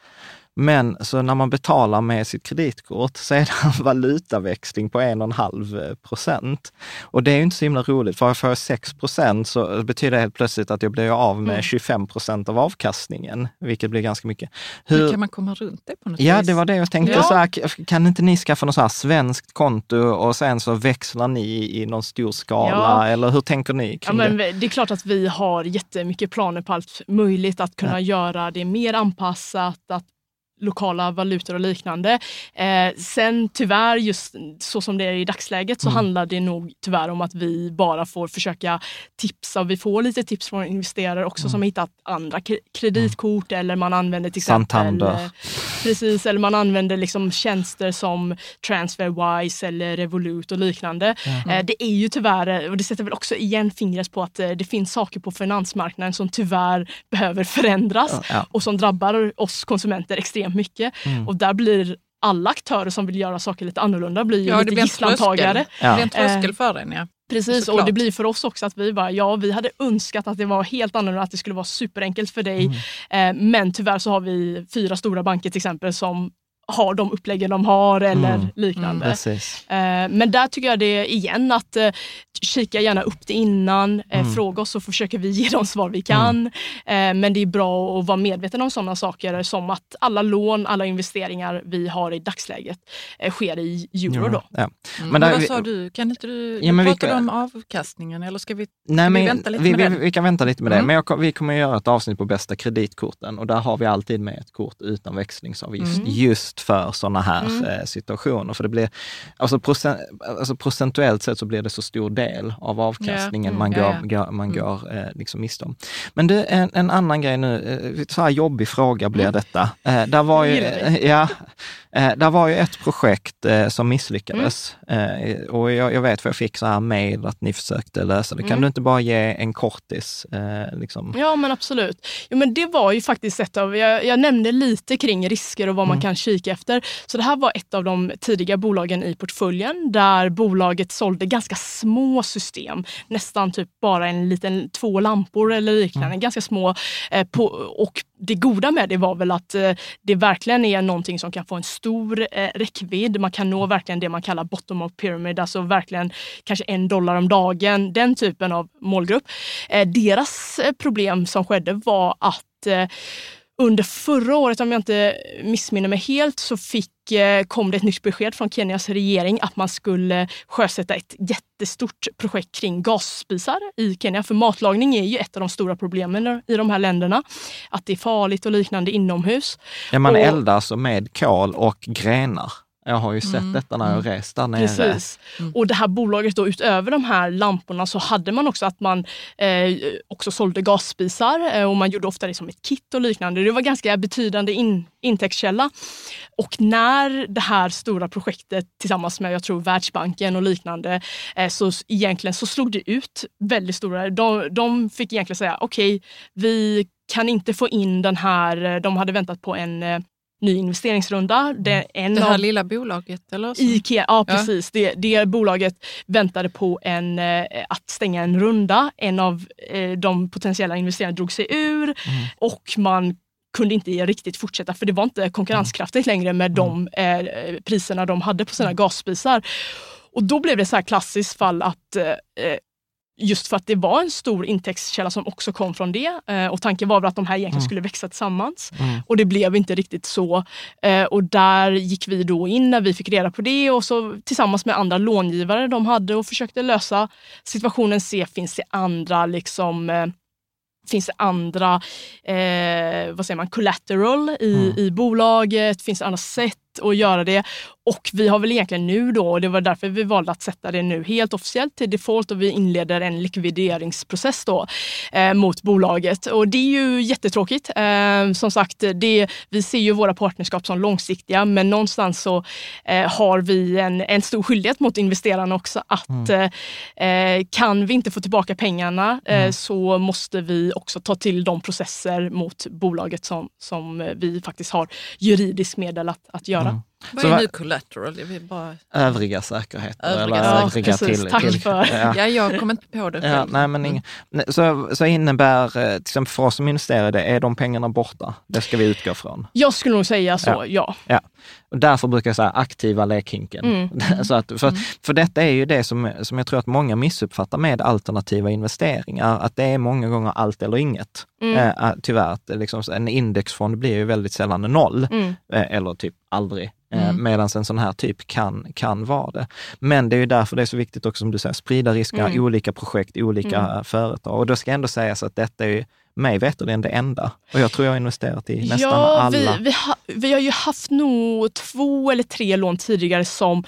Men så när man betalar med sitt kreditkort så är det en valutaväxling på 1,5 procent. Och det är ju inte så himla roligt, för får jag 6 procent så betyder det helt plötsligt att jag blir av med mm. 25 procent av avkastningen, vilket blir ganska mycket. Hur... Men kan man komma runt det på något ja, vis? Ja, det var det jag tänkte. Ja. Så här, kan inte ni skaffa något så här svenskt konto och sen så växlar ni i någon stor skala? Ja. Eller hur tänker ni kring ja, men det? Det är klart att vi har jättemycket planer på allt möjligt, att kunna göra det mer anpassat, att lokala valutor och liknande. Eh, sen tyvärr, just så som det är i dagsläget, så mm. handlar det nog tyvärr om att vi bara får försöka tipsa. Vi får lite tips från investerare också mm. som har hittat andra kreditkort mm. eller man använder till exempel eh, precis, eller man använder liksom tjänster som Transferwise eller Revolut och liknande. Eh, det är ju tyvärr, och det sätter väl också igen fingret på att eh, det finns saker på finansmarknaden som tyvärr behöver förändras ja. och som drabbar oss konsumenter extremt extremt mycket. Mm. Och där blir alla aktörer som vill göra saker lite annorlunda blir ju ja, lite gisslantagare. Ja. Det blir en tröskel för en. Ja. Precis, Såklart. och det blir för oss också att vi bara, ja vi hade önskat att det var helt annorlunda, att det skulle vara superenkelt för dig. Mm. Eh, men tyvärr så har vi fyra stora banker till exempel som har de uppläggen de har eller mm. liknande. Mm, men där tycker jag det igen att kika gärna upp det innan, mm. fråga oss så försöker vi ge de svar vi kan. Mm. Men det är bra att vara medveten om sådana saker som att alla lån, alla investeringar vi har i dagsläget sker i euro. Då. Ja. Mm. Men, vad vi, sa du? Kan inte du, ja, du pratade om avkastningen eller ska vi, nej, men, vi vänta lite vi, med vi, vi, kan vänta lite med det, men jag, vi kommer att göra ett avsnitt på bästa kreditkorten och där har vi alltid med ett kort utan växlingsavgift mm. just för sådana här mm. Eh, situationer. För det blir, alltså, procent, alltså procentuellt sett så blir det så stor del av avkastningen ja. man går, ja, ja. man mm. går eh, liksom miste om. Men du, en, en annan grej nu, eh, så här jobbig fråga blir mm. detta. Eh, där var ju, ja, Eh, där var ju ett projekt som misslyckades mm. och jag, jag, vet för jag fick så här mejl att ni försökte lösa det. Kan mm. du inte bara ge en kortis? Liksom? Ja men absolut. Jo, men det var ju faktiskt ett av, jag, jag nämnde lite kring risker och vad man mm. kan kika efter. Så det här var ett av de tidiga bolagen i portföljen där bolaget sålde ganska små system. Nästan typ bara en liten två lampor eller liknande. Mm. Ganska små. Eh, på, och det goda med det var väl att eh, det verkligen är någonting som kan få en stor eh, räckvidd. Man kan nå verkligen det man kallar bottom of pyramid, alltså verkligen kanske en dollar om dagen, den typen av målgrupp. Eh, deras eh, problem som skedde var att eh, under förra året, om jag inte missminner mig helt, så fick, eh, kom det ett nytt besked från Kenias regering att man skulle sjösätta ett jättestort projekt kring gasspisar i Kenya. För matlagning är ju ett av de stora problemen i de här länderna. Att det är farligt och liknande inomhus. Ja, man och, eldar alltså med kol och grenar. Jag har ju sett mm. detta när jag mm. rest där nere. Precis. Mm. Och det här bolaget då utöver de här lamporna så hade man också att man eh, också sålde gasspisar eh, och man gjorde ofta det som ett kit och liknande. Det var ganska betydande in, intäktskälla. Och när det här stora projektet tillsammans med jag tror Världsbanken och liknande eh, så egentligen så slog det ut väldigt stora. De, de fick egentligen säga okej, okay, vi kan inte få in den här, eh, de hade väntat på en eh, ny investeringsrunda. Det, en det här av, lilla bolaget? Eller så? Ikea, ja precis. Ja. Det, det bolaget väntade på en, eh, att stänga en runda. En av eh, de potentiella investerarna drog sig ur mm. och man kunde inte riktigt fortsätta för det var inte konkurrenskraftigt längre med mm. de eh, priserna de hade på sina mm. gasspisar. Och då blev det så här klassiskt fall att eh, Just för att det var en stor intäktskälla som också kom från det. Eh, och tanken var väl att de här egentligen mm. skulle växa tillsammans. Mm. Och det blev inte riktigt så. Eh, och där gick vi då in när vi fick reda på det och så tillsammans med andra långivare de hade och försökte lösa situationen, se finns det andra liksom eh, Finns det andra eh, vad säger man, collateral i, mm. i bolaget? Finns det andra sätt att göra det? Och vi har väl egentligen nu då, och det var därför vi valde att sätta det nu helt officiellt till default och vi inleder en likvideringsprocess då eh, mot bolaget. Och det är ju jättetråkigt. Eh, som sagt, det, vi ser ju våra partnerskap som långsiktiga men någonstans så eh, har vi en, en stor skyldighet mot investerarna också att mm. Eh, eh, kan vi inte få tillbaka pengarna eh, mm. så måste vi också ta till de processer mot bolaget som, som vi faktiskt har juridiskt medel att, att göra. Mm. Vad är nu collateral? Vill bara... Övriga säkerheter. Övriga, eller ja, övriga precis. till, Tack till, för. Ja. ja, jag kommer inte på det själv. Ja, nej, men inga, så, så innebär, eh, till exempel för oss som investerar i det, är de pengarna borta? Det ska vi utgå från. Jag skulle nog säga så, ja. ja. ja. Och därför brukar jag säga aktiva lekhinken. Mm. så att, för, mm. för detta är ju det som, som jag tror att många missuppfattar med alternativa investeringar, att det är många gånger allt eller inget. Mm. Eh, tyvärr, liksom, en indexfond blir ju väldigt sällan noll, mm. eh, eller typ aldrig. Eh, mm. Medan en sån här typ kan, kan vara det. Men det är ju därför det är så viktigt också, som du säger, sprida risker, mm. olika projekt, olika mm. företag. Och då ska ändå sägas att detta är ju mig veterligen det enda. Och jag tror jag har investerat i nästan ja, alla. Vi, vi, ha, vi har ju haft nog två eller tre lån tidigare som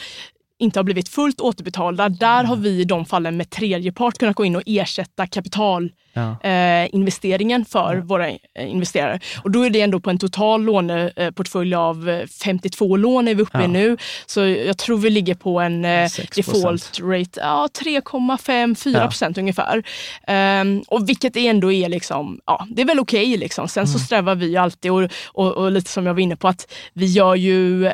inte har blivit fullt återbetalda. Där har vi i de fallen med tredjepart kunnat gå in och ersätta kapitalinvesteringen ja. eh, för ja. våra eh, investerare. Och då är det ändå på en total låneportfölj av 52 eh, lån är vi uppe ja. i nu. Så jag tror vi ligger på en eh, default rate ja, 3,5-4 procent ungefär. Um, och vilket ändå är liksom, ja, det är väl okej. Okay, liksom. Sen mm. så strävar vi alltid och, och, och lite som jag var inne på att vi gör ju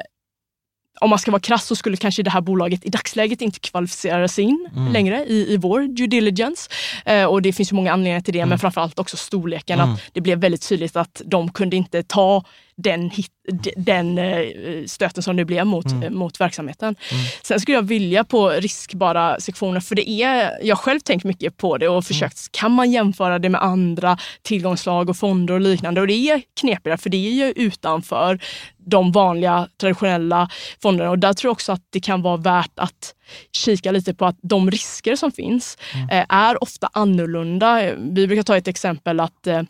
om man ska vara krass så skulle kanske det här bolaget i dagsläget inte kvalificera sig in mm. längre i, i vår due diligence. Eh, och det finns ju många anledningar till det, mm. men framförallt också storleken. Mm. Att det blev väldigt tydligt att de kunde inte ta den, hit, den eh, stöten som det blev mot, mm. Mot verksamheten. Mm. Sen skulle jag vilja på riskbara sektioner, för det är, jag själv tänkt mycket på det och försökt, mm. kan man jämföra det med andra tillgångslag och fonder och liknande? Och det är knepigare för det är ju utanför de vanliga traditionella fonderna. Och där tror jag också att det kan vara värt att kika lite på att de risker som finns mm. eh, är ofta annorlunda. Vi brukar ta ett exempel att eh,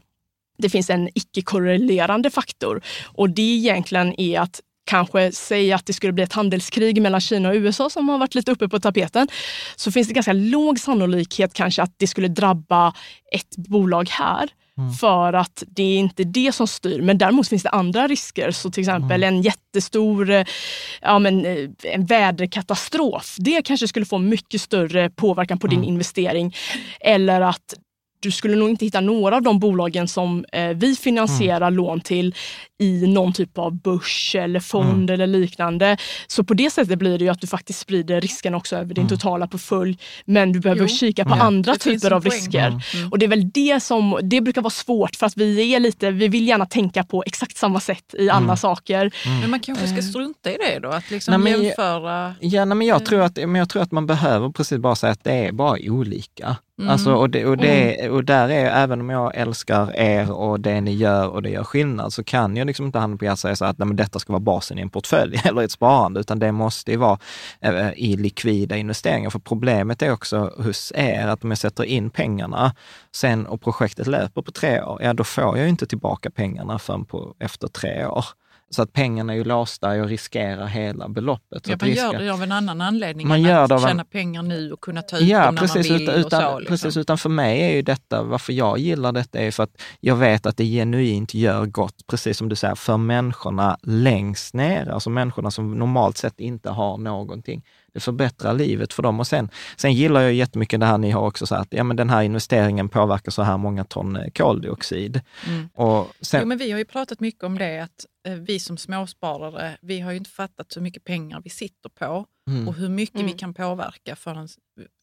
det finns en icke-korrelerande faktor och det egentligen är att kanske säga att det skulle bli ett handelskrig mellan Kina och USA som har varit lite uppe på tapeten, så finns det ganska låg sannolikhet kanske att det skulle drabba ett bolag här. Mm. För att det är inte det som styr. Men däremot finns det andra risker. Så till exempel mm. en jättestor eh, ja, men, eh, en väderkatastrof. Det kanske skulle få mycket större påverkan på mm. din investering. Eller att du skulle nog inte hitta några av de bolagen som eh, vi finansierar mm. lån till i någon typ av börs eller fond mm. eller liknande. Så på det sättet blir det ju att du faktiskt sprider risken också över din mm. totala portfölj. Men du behöver jo. kika på andra typer av risker. Mm. Mm. Och det är väl det som, det brukar vara svårt för att vi är lite, vi vill gärna tänka på exakt samma sätt i alla mm. saker. Men man kanske ska eh. strunta i det då? Att liksom nej, jämföra? Ja, nej, men jag, tror att, men jag tror att man behöver precis bara säga att det är bara olika. Mm. Alltså, och, det, och, det, mm. och där är, även om jag älskar er och det ni gör och det gör skillnad, så kan jag liksom inte handen på hjärtat säga så att nej, men detta ska vara basen i en portfölj eller ett sparande, utan det måste ju vara äh, i likvida investeringar. För problemet är också hos er att om jag sätter in pengarna sen och projektet löper på tre år, ja då får jag inte tillbaka pengarna förrän på, efter tre år. Så att pengarna är ju låsta och riskerar hela beloppet. Ja, man riska... gör det av en annan anledning man gör det att tjäna en... pengar nu och kunna ta ut ja, dem när precis, man vill. Utan, utan, så, liksom. Precis, utan för mig är ju detta, varför jag gillar detta är för att jag vet att det genuint gör gott, precis som du säger, för människorna längst ner, alltså människorna som normalt sett inte har någonting det förbättrar livet för dem. Och sen, sen gillar jag jättemycket det här ni har också sagt, ja men den här investeringen påverkar så här många ton eh, koldioxid. Mm. Och sen, jo, men vi har ju pratat mycket om det, att eh, vi som småsparare, vi har ju inte fattat hur mycket pengar vi sitter på mm. och hur mycket mm. vi kan påverka förrän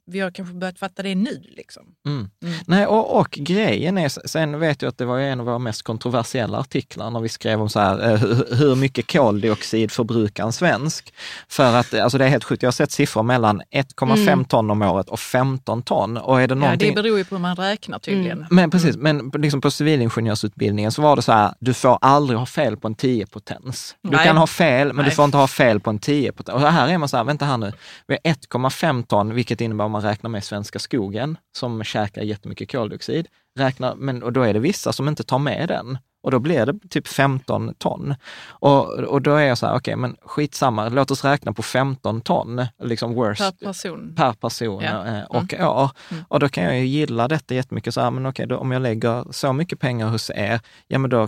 vi har kanske börjat fatta det nu. Liksom. Mm. Mm. Nej, och, och, grejen är, sen vet jag att det var en av våra mest kontroversiella artiklar när vi skrev om så här, eh, hur mycket koldioxid förbrukar en svensk? För att alltså det är helt sjukt, jag har sett siffror mellan 1,5 mm. ton om året och 15 ton. Och är det, någonting... ja, det beror ju på hur man räknar tydligen. Mm. Men precis, men liksom på civilingenjörsutbildningen så var det så här, du får aldrig ha fel på en 10-potens. Du Nej. kan ha fel, men Nej. du får inte ha fel på en 10-potens. Och här är man så här, vänta här nu, vi har 1,5 ton, vilket innebär man räknar med svenska skogen som käkar jättemycket koldioxid. Räknar, men, och då är det vissa som inte tar med den. Och då blir det typ 15 ton. Och, och då är jag så här, okej, okay, men skitsamma, låt oss räkna på 15 ton, liksom worst. Per person. Per person ja. Eh, och mm. år. Mm. Och då kan jag ju gilla detta jättemycket, så här, men okej, okay, om jag lägger så mycket pengar hos er, ja men då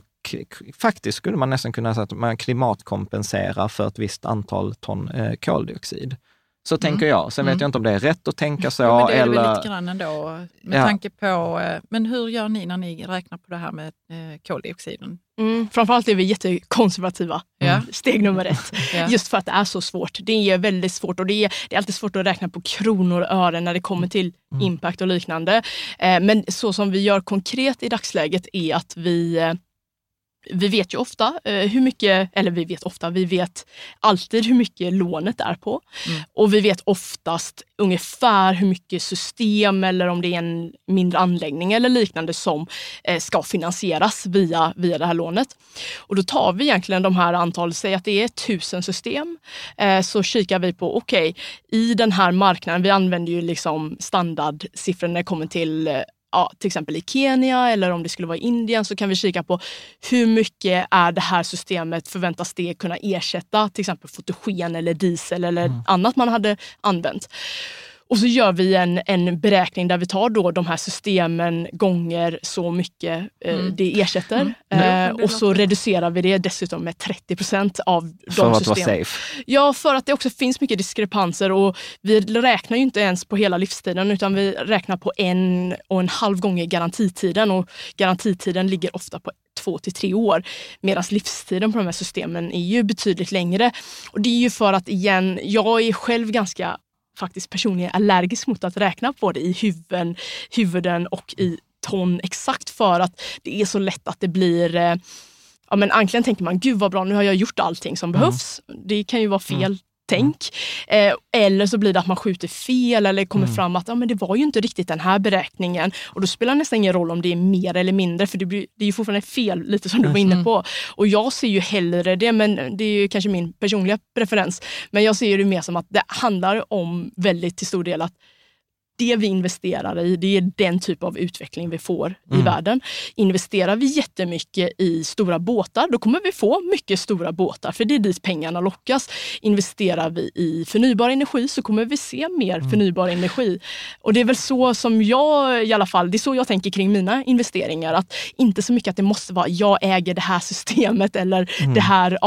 faktiskt skulle man nästan kunna säga att man klimatkompenserar för ett visst antal ton eh, koldioxid. Så mm. tänker jag. Sen vet mm. jag inte om det är rätt att tänka så. men det är eller... väl lite grann ändå. Med ja. tanke på, eh, men hur gör ni när ni räknar på det här med eh, koldioxiden? Mm, framförallt är vi jättekonservativa. Mm. Steg nummer ett. ja. Just för att det är så svårt. Det är väldigt svårt och det är, det är alltid svårt att räkna på kronor och ören när det kommer till mm. impact och liknande. Eh, men så som vi gör konkret i dagsläget är att vi vi vet ju ofta eh, hur mycket, eller vi vet ofta, vi vet alltid hur mycket lånet är på. Mm. Och vi vet oftast ungefär hur mycket system eller om det är en mindre anläggning eller liknande som eh, ska finansieras via, via det här lånet. Och då tar vi egentligen de här antalet, säg att det är tusen system, eh, så kikar vi på, okej, okay, i den här marknaden, vi använder ju liksom standardsiffror när det kommer till ja, till exempel i Kenya eller om det skulle vara i Indien så kan vi kika på hur mycket är det här systemet förväntas det kunna ersätta till exempel fotogen eller diesel eller mm. annat man hade använt. Och så gör vi en, en beräkning där vi tar då de här systemen gånger så mycket eh, mm. det ersätter. Mm. Eh, och så reducerar vi det dessutom med 30 procent av de systemen. För att vara safe? Ja, för att det också finns mycket diskrepanser och vi räknar ju inte ens på hela livstiden utan vi räknar på en och en halv gånger garantitiden och garantitiden ligger ofta på två till tre år. Medan livstiden på de här systemen är ju betydligt längre. Och det är ju för att igen, jag är själv ganska faktiskt personligen allergisk mot att räkna på det i huvuden, huvuden och i ton exakt för att det är så lätt att det blir eh, ja, men egentligen tänker man, gud vad bra, nu har jag gjort allting som mm. behövs. Det kan ju vara fel mm tänk. Eh, eller så blir det att man skjuter fel eller kommer mm. fram att ja, men det var ju inte riktigt den här beräkningen. Och då spelar det nästan ingen roll om det är mer eller mindre för det, blir, det är ju fortfarande fel, lite som du var inne mm. på. Och jag ser ju hellre det, men det är ju kanske min personliga preferens. Men jag ser det mer som att det handlar om väldigt till stor del att det vi investerar i, det är den typ av utveckling vi får mm. i världen. Investerar vi jättemycket i stora båtar, då kommer vi få mycket stora båtar, för det är dit pengarna lockas. Investerar vi i förnybar energi så kommer vi se mer mm. förnybar energi. Och det är väl så som jag i alla fall, det är så jag tänker kring mina investeringar. Att inte så mycket att det måste vara, jag äger det här systemet eller mm. det, här,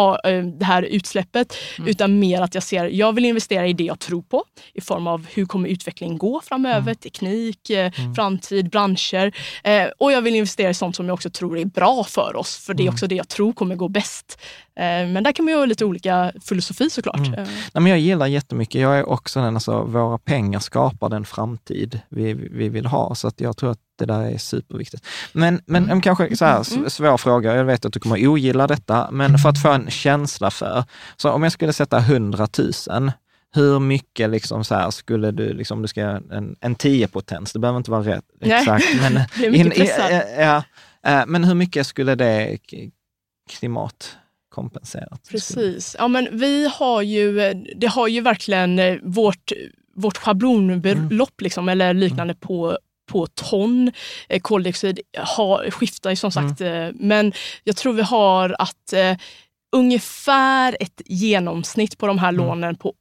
det här utsläppet, mm. utan mer att jag ser, jag vill investera i det jag tror på i form av hur kommer utvecklingen gå framöver framöver, mm. teknik, eh, mm. framtid, branscher. Eh, och jag vill investera i sånt som jag också tror är bra för oss, för det är mm. också det jag tror kommer gå bäst. Eh, men där kan man ju ha lite olika filosofi såklart. Mm. Nej, men jag gillar jättemycket, jag är också den, alltså, våra pengar skapar den framtid vi, vi vill ha, så att jag tror att det där är superviktigt. Men, men mm. kanske så här, mm. svår fråga, jag vet att du kommer ogilla detta, men för att få en känsla för, så om jag skulle sätta 100 000 hur mycket liksom så här skulle du, liksom, du ska en, en 10-potens, det behöver inte vara rätt exakt. Men, in, in, ja, äh, men hur mycket skulle det klimatkompenserat? Precis. Ja, men vi har ju, det har ju verkligen eh, vårt, vårt schablonbelopp mm. liksom, eller liknande mm. på på ton eh, koldioxid har, skiftar ju som sagt. Mm. Men jag tror vi har att eh, ungefär ett genomsnitt på de här mm. lånen på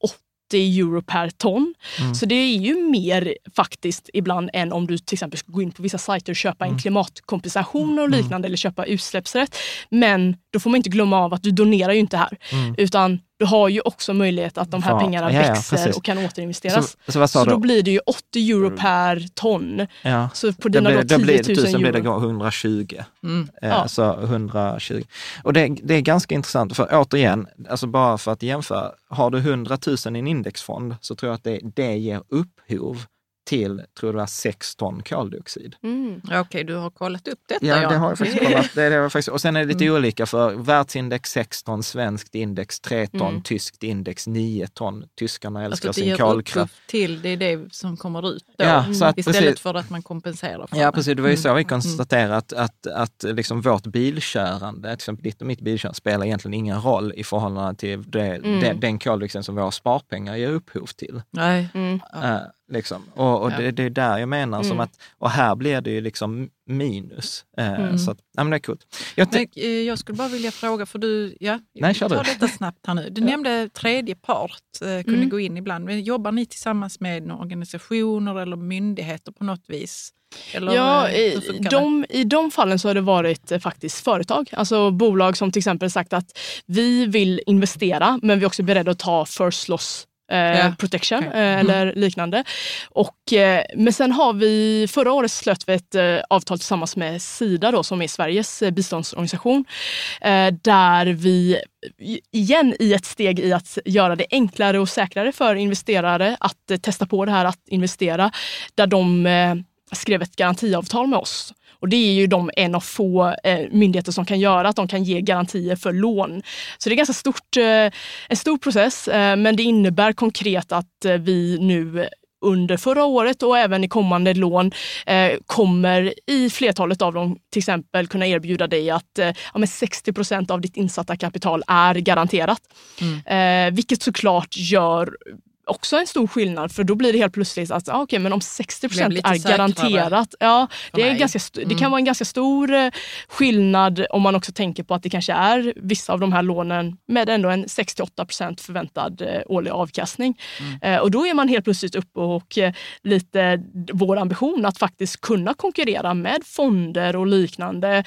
80 euro per ton. Mm. Så det är ju mer faktiskt ibland än om du till exempel ska gå in på vissa sajter och köpa mm. en klimatkompensation och mm. liknande eller köpa utsläppsrätt. Men då får man inte glömma av att du donerar ju inte här. Mm. Utan du har ju också möjlighet att de här pengarna ja, ja, växer precis. och kan återinvesteras. Så, så, så då blir det ju 80 euro per ton. Ja. Så på dina det blir, då 10 000 euro. blir det 120. Mm. Eh, ja. Så 120. Och det, det, är ganska intressant, för återigen, alltså bara för att jämföra, har du 100 000 i en indexfond så tror jag att det, det ger upphov till, tror jag det var, 6 ton koldioxid. Mm. Okej, okay, du har kollat upp detta. Ja, det har jag faktiskt kollat. Det, det faktiskt, och sen är det lite mm. olika för världsindex 6 ton, svenskt index 3 ton, mm. tyskt index 9 ton. Tyskarna älskar alltså, sin kolkraft. till, det är det som kommer ut då, ja, så att, istället precis, för att man kompenserar för Ja, det. precis. Det var ju så vi mm. konstaterade att, att, att liksom vårt bilkörande, till exempel ditt och mitt bilkörande, spelar egentligen ingen roll i förhållande till det, mm. den, den koldioxiden som våra sparpengar ger upphov till. Nej. Mm. Uh, Liksom. Och, och ja. det, det, är där jag menar, mm. som att, och här blir det ju liksom minus. Eh, mm. Så att, ja, men det är coolt. Jag, men, eh, jag skulle bara vilja fråga, för du, ja, Nej, kör ta detta snabbt här nu. Du ja. nämnde tredje part eh, kunde mm. gå in ibland. Men jobbar ni tillsammans med organisationer eller myndigheter på något vis? Eller ja, i de, i de fallen så har det varit eh, faktiskt företag. Alltså bolag som till exempel sagt att vi vill investera men vi är också beredda att ta first loss yeah. protection okay. Eh, mm. eller liknande. Och, eh, men sen har vi, förra året slöt vi ett eh, avtal tillsammans med Sida då, som är Sveriges biståndsorganisation. Där vi igen i ett steg i att göra det enklare och säkrare för investerare att testa på det här att investera. Där de skrev ett garantiavtal med oss och det är ju de en av få eh, myndigheter som kan göra att de kan ge garantier för lån. Så det är ganska stort, eh, en stor process, eh, men det innebär konkret att vi nu under förra året och även i kommande lån eh, kommer i flertalet av dem till exempel kunna erbjuda dig att eh, ja, 60 procent av ditt insatta kapital är garanterat. Mm. Eh, vilket såklart gör också en stor skillnad för då blir det helt plötsligt att ah, okay, men om 60 procent är garanterat. Ja, det, är ganska, mm. det kan vara en ganska stor eh, skillnad om man också tänker på att det kanske är vissa av de här lånen med ändå en 68 procent förväntad eh, årlig avkastning. Mm. Eh, och då är man helt plötsligt uppe och lite vår ambition att faktiskt kunna konkurrera med fonder och liknande.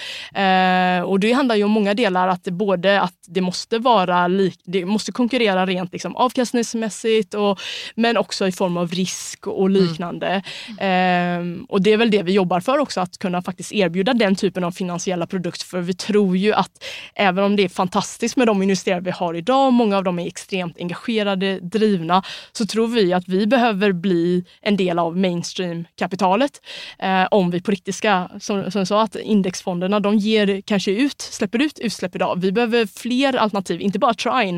Och det handlar ju om många delar, att både att det måste vara det måste konkurrera rent liksom, avkastningsmässigt och och, men också i form av risk och mm. liknande. Mm. Eh, och det är väl det vi jobbar för också, att kunna faktiskt erbjuda den typen av finansiella produkter. För vi tror ju att även om det är fantastiskt med de investerare vi har idag, många av dem är extremt engagerade, drivna, så tror vi att vi behöver bli en del av mainstream-kapitalet. Eh, om vi på riktigt ska, som, som jag sa, att indexfonderna de ger kanske ut, släpper ut utsläpp idag. Vi behöver fler alternativ, inte bara Trine,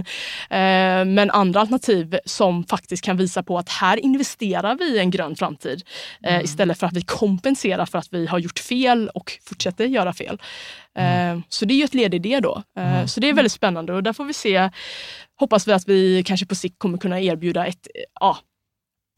eh, men andra alternativ som faktiskt kan visa på att här investerar vi i en grön framtid eh, mm. istället för att vi kompenserar för att vi har gjort fel och fortsätter göra fel. Mm. Eh, så det är ju ett led i det då. Eh, mm. Så det är väldigt spännande och där får vi se, hoppas vi att vi kanske på sikt kommer kunna erbjuda ett, ja,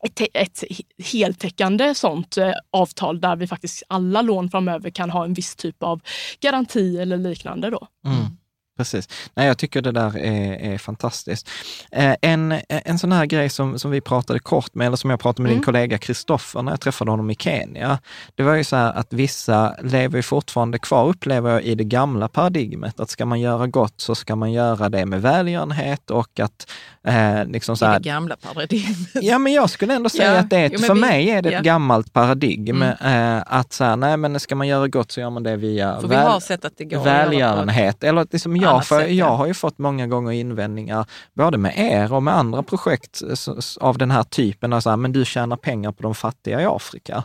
ett, ett heltäckande sånt avtal där vi faktiskt alla lån framöver kan ha en viss typ av garanti eller liknande. Då. Mm. Precis. Nej, jag tycker det där är, är fantastiskt. Eh, en, en sån här grej som, som vi pratade kort med, eller som jag pratade med mm. din kollega Kristoffer när jag träffade honom i Kenya, det var ju så här att vissa lever fortfarande kvar, upplever jag, i det gamla paradigmet, att ska man göra gott så ska man göra det med välgörenhet och att Eh, liksom så här, I det gamla paradigmet. Ja, men jag skulle ändå säga ja, att det är ett, jo, för vi, mig är det ja. ett gammalt paradigm. Mm. Eh, att så här, nej men ska man göra gott så gör man det via för väl, vi har sett att det går välgörenhet. Eller liksom jag, för, sätt, jag har ju fått många gånger invändningar, både med er och med andra projekt av den här typen, alltså, men du tjänar pengar på de fattiga i Afrika.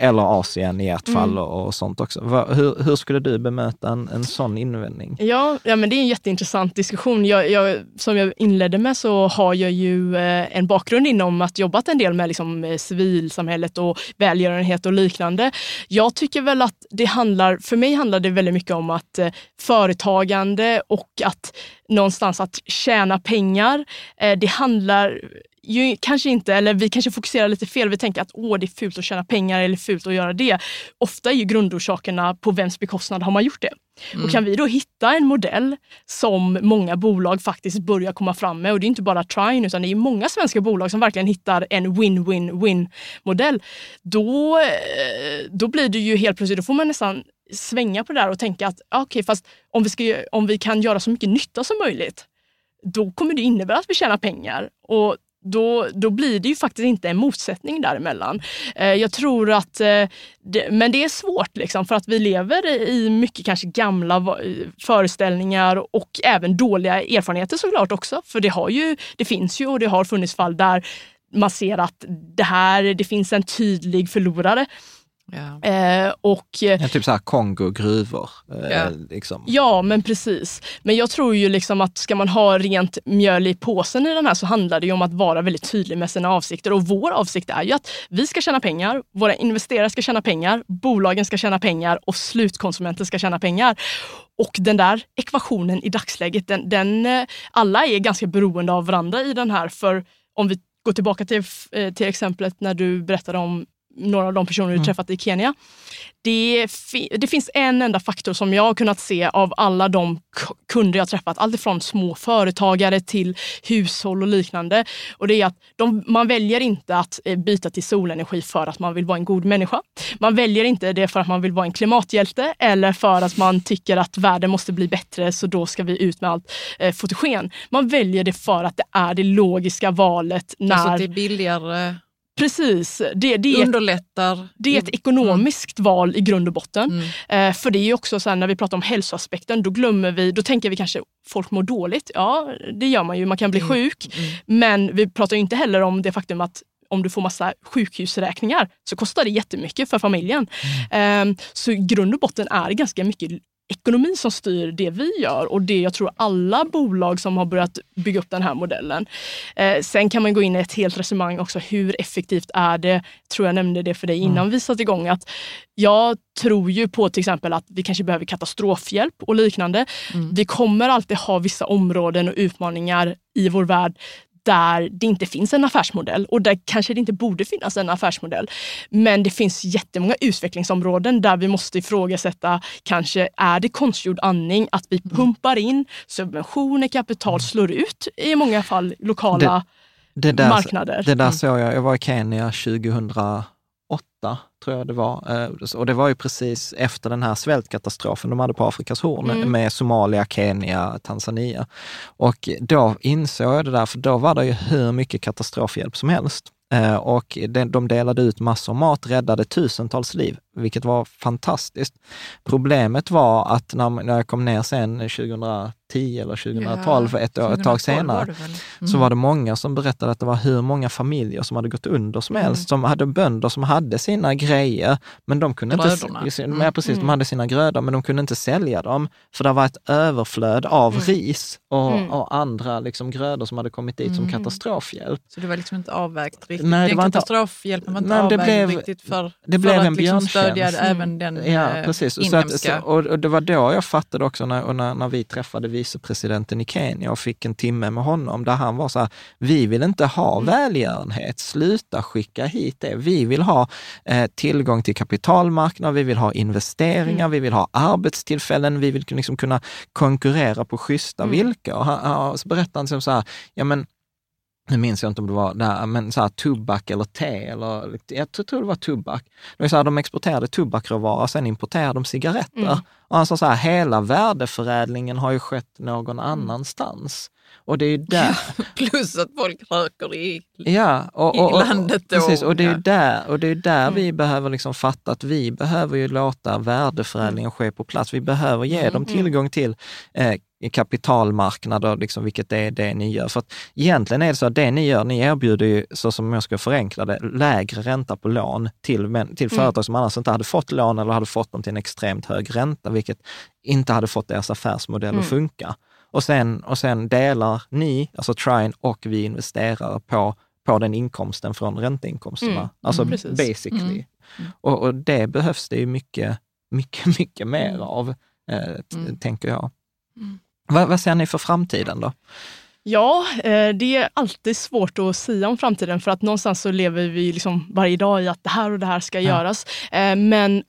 Eller Asien i ert fall mm. och, sånt också. Hur, hur, skulle du bemöta en, en sån invändning? Ja, ja men det är en jätteintressant diskussion. Jag, jag, som jag inledde med så har jag ju eh, en bakgrund inom att jobbat en del med liksom, eh, civilsamhället och välgörenhet och liknande. Jag tycker väl att det handlar, för mig handlar det väldigt mycket om att eh, företagande och att någonstans att tjäna pengar. Det handlar ju kanske inte, eller vi kanske fokuserar lite fel. Vi tänker att Åh, det är fult att tjäna pengar eller fult att göra det. Ofta är ju grundorsakerna på vems bekostnad har man gjort det. Mm. Och kan vi då hitta en modell som många bolag faktiskt börjar komma fram med, och det är inte bara Trine utan det är många svenska bolag som verkligen hittar en win-win-win modell. Då, eh, då blir det ju helt plötsligt, då får man nästan svänga på det där och tänka att okej, okay, fast om vi, ska, om vi kan göra så mycket nytta som möjligt, då kommer det innebära att vi tjänar pengar. Och då, då blir det ju faktiskt inte en motsättning däremellan. Eh, jag tror att, eh, det, men det är svårt liksom för att vi lever i mycket kanske gamla föreställningar och även dåliga erfarenheter såklart också. För det, har ju, det finns ju och det har funnits fall där man ser att det här, det finns en tydlig förlorare. Ja. Eh, och, ja, typ såhär Kongo, gruvor. Eh, ja. Liksom. ja, men precis. Men jag tror ju liksom att ska man ha rent mjöl i påsen i den här så handlar det ju om att vara väldigt tydlig med sina avsikter. Och vår avsikt är ju att vi ska tjäna pengar, våra investerare ska tjäna pengar, bolagen ska tjäna pengar och slutkonsumenten ska tjäna pengar. Och den där ekvationen i dagsläget, den, den, eh, alla är ganska beroende av varandra i den här. För om vi går tillbaka till, eh, till exemplet när du berättade om några av de personer du mm. träffat i Kenya. Det, det, finns en enda faktor som jag har kunnat se av alla de kunder jag träffat, alltifrån små företagare till hushåll och liknande. Och det är att de, man väljer inte att eh, byta till solenergi för att man vill vara en god människa. Man väljer inte det för att man vill vara en klimathjälte eller för att man tycker att världen måste bli bättre så då ska vi ut med allt eh, fotogen. Man väljer det för att det är det logiska valet när... Alltså det är billigare Precis. Det, det, Underlättar. Det är ett ekonomiskt mm. val i grund och botten. Mm. Eh, för det är också så här, när vi pratar om hälsoaspekten, då glömmer vi, då tänker vi kanske folk mår dåligt. Ja, det gör man ju, man kan bli mm. sjuk. Mm. Men vi pratar inte heller om det faktum att om du får massa sjukhusräkningar så kostar det jättemycket för familjen. Eh, så i grund och botten är det ganska mycket ekonomi som styr det vi gör och det jag tror alla bolag som har börjat bygga upp den här modellen. Eh, sen kan man gå in i ett helt resonemang också. Hur effektivt är det? tror jag nämnde det för dig innan mm. vi satte igång. att Jag tror ju på till exempel att vi kanske behöver katastrofhjälp och liknande. Mm. Vi kommer alltid ha vissa områden och utmaningar i vår värld där det inte finns en affärsmodell och där kanske det inte borde finnas en affärsmodell. Men det finns jättemånga utvecklingsområden där vi måste ifrågasätta, kanske är det konstgjord andning, att vi mm. pumpar in subventioner, kapital, slår ut i många fall lokala det, det där, marknader. Det där mm. såg jag, jag var i Kenya 2008 tror jag det var. Eh, och det var ju precis efter den här svältkatastrofen de hade på Afrikas horn mm. med Somalia, Kenya, Tanzania. Och då insåg jag det där, för då var det ju hur mycket katastrofhjälp som helst. Eh, och de delade ut massor mat, räddade tusentals liv vilket var fantastiskt. Problemet var att när, jag kom ner sen 2010 eller 2012, ja, ett, år, ett tag senare, var mm. så var det många som berättade att det var hur många familjer som hade gått under som mm. helst, som hade bönder som hade sina grejer, men de kunde Grödorna. inte... Mm. Ja, precis, mm. de hade sina grödor, men de kunde inte sälja dem, för det var ett överflöd av mm. ris och, mm. och, andra liksom grödor som hade kommit dit som katastrofhjälp. Så det var liksom inte avvägt riktigt? Nej, det var katastrofhjälpen var inte nej, avvägd blev, riktigt för, det blev för en liksom stödja även den ja, eh, precis. inhemska. Så att, så, och, det var då jag fattade också när, när, när vi träffade vicepresidenten i Kenya och fick en timme med honom, där han var så här, vi vill inte ha mm. välgörenhet, sluta skicka hit det. Vi vill ha eh, tillgång till kapitalmarknad, vi vill ha investeringar, mm. vi vill ha arbetstillfällen, vi vill liksom kunna konkurrera på schyssta mm. villkor. Han, han, så berättade han så här, ja men nu minns jag inte om det var där, men så här, tobak eller te, eller, jag tror det var tobak. Det var så här, de exporterade tobakråvara, sen importerade de cigaretter. Mm. Och han sa så här, hela värdeförädlingen har ju skett någon annanstans. Och det är där... Plus att folk röker i, ja, och, och, och, i landet. Och, precis, och det är där, och det är där mm. vi behöver liksom fatta att vi behöver ju låta värdeförädlingen ske på plats. Vi behöver ge mm. dem mm. tillgång till eh, kapitalmarknader, liksom, vilket är det ni gör. För att egentligen är det så att det ni gör, ni erbjuder ju, så som jag ska förenkla det, lägre ränta på lån till, till mm. företag som annars inte hade fått lån eller hade fått dem till en extremt hög ränta, vilket inte hade fått deras affärsmodell mm. att funka. Och sen, och sen delar ni, alltså Trine och vi investerare på, på den inkomsten från ränteinkomsterna. Mm. Alltså mm, basically. Mm. mm. Och, och, det behövs det ju mycket, mycket, mycket mer mm. av, eh, tänker jag. Vad, vad ser ni för framtiden då? Ja, eh, det är alltid svårt att säga om framtiden för att någonstans så lever vi liksom varje dag i att det här och det här ska ja. göras. Eh, men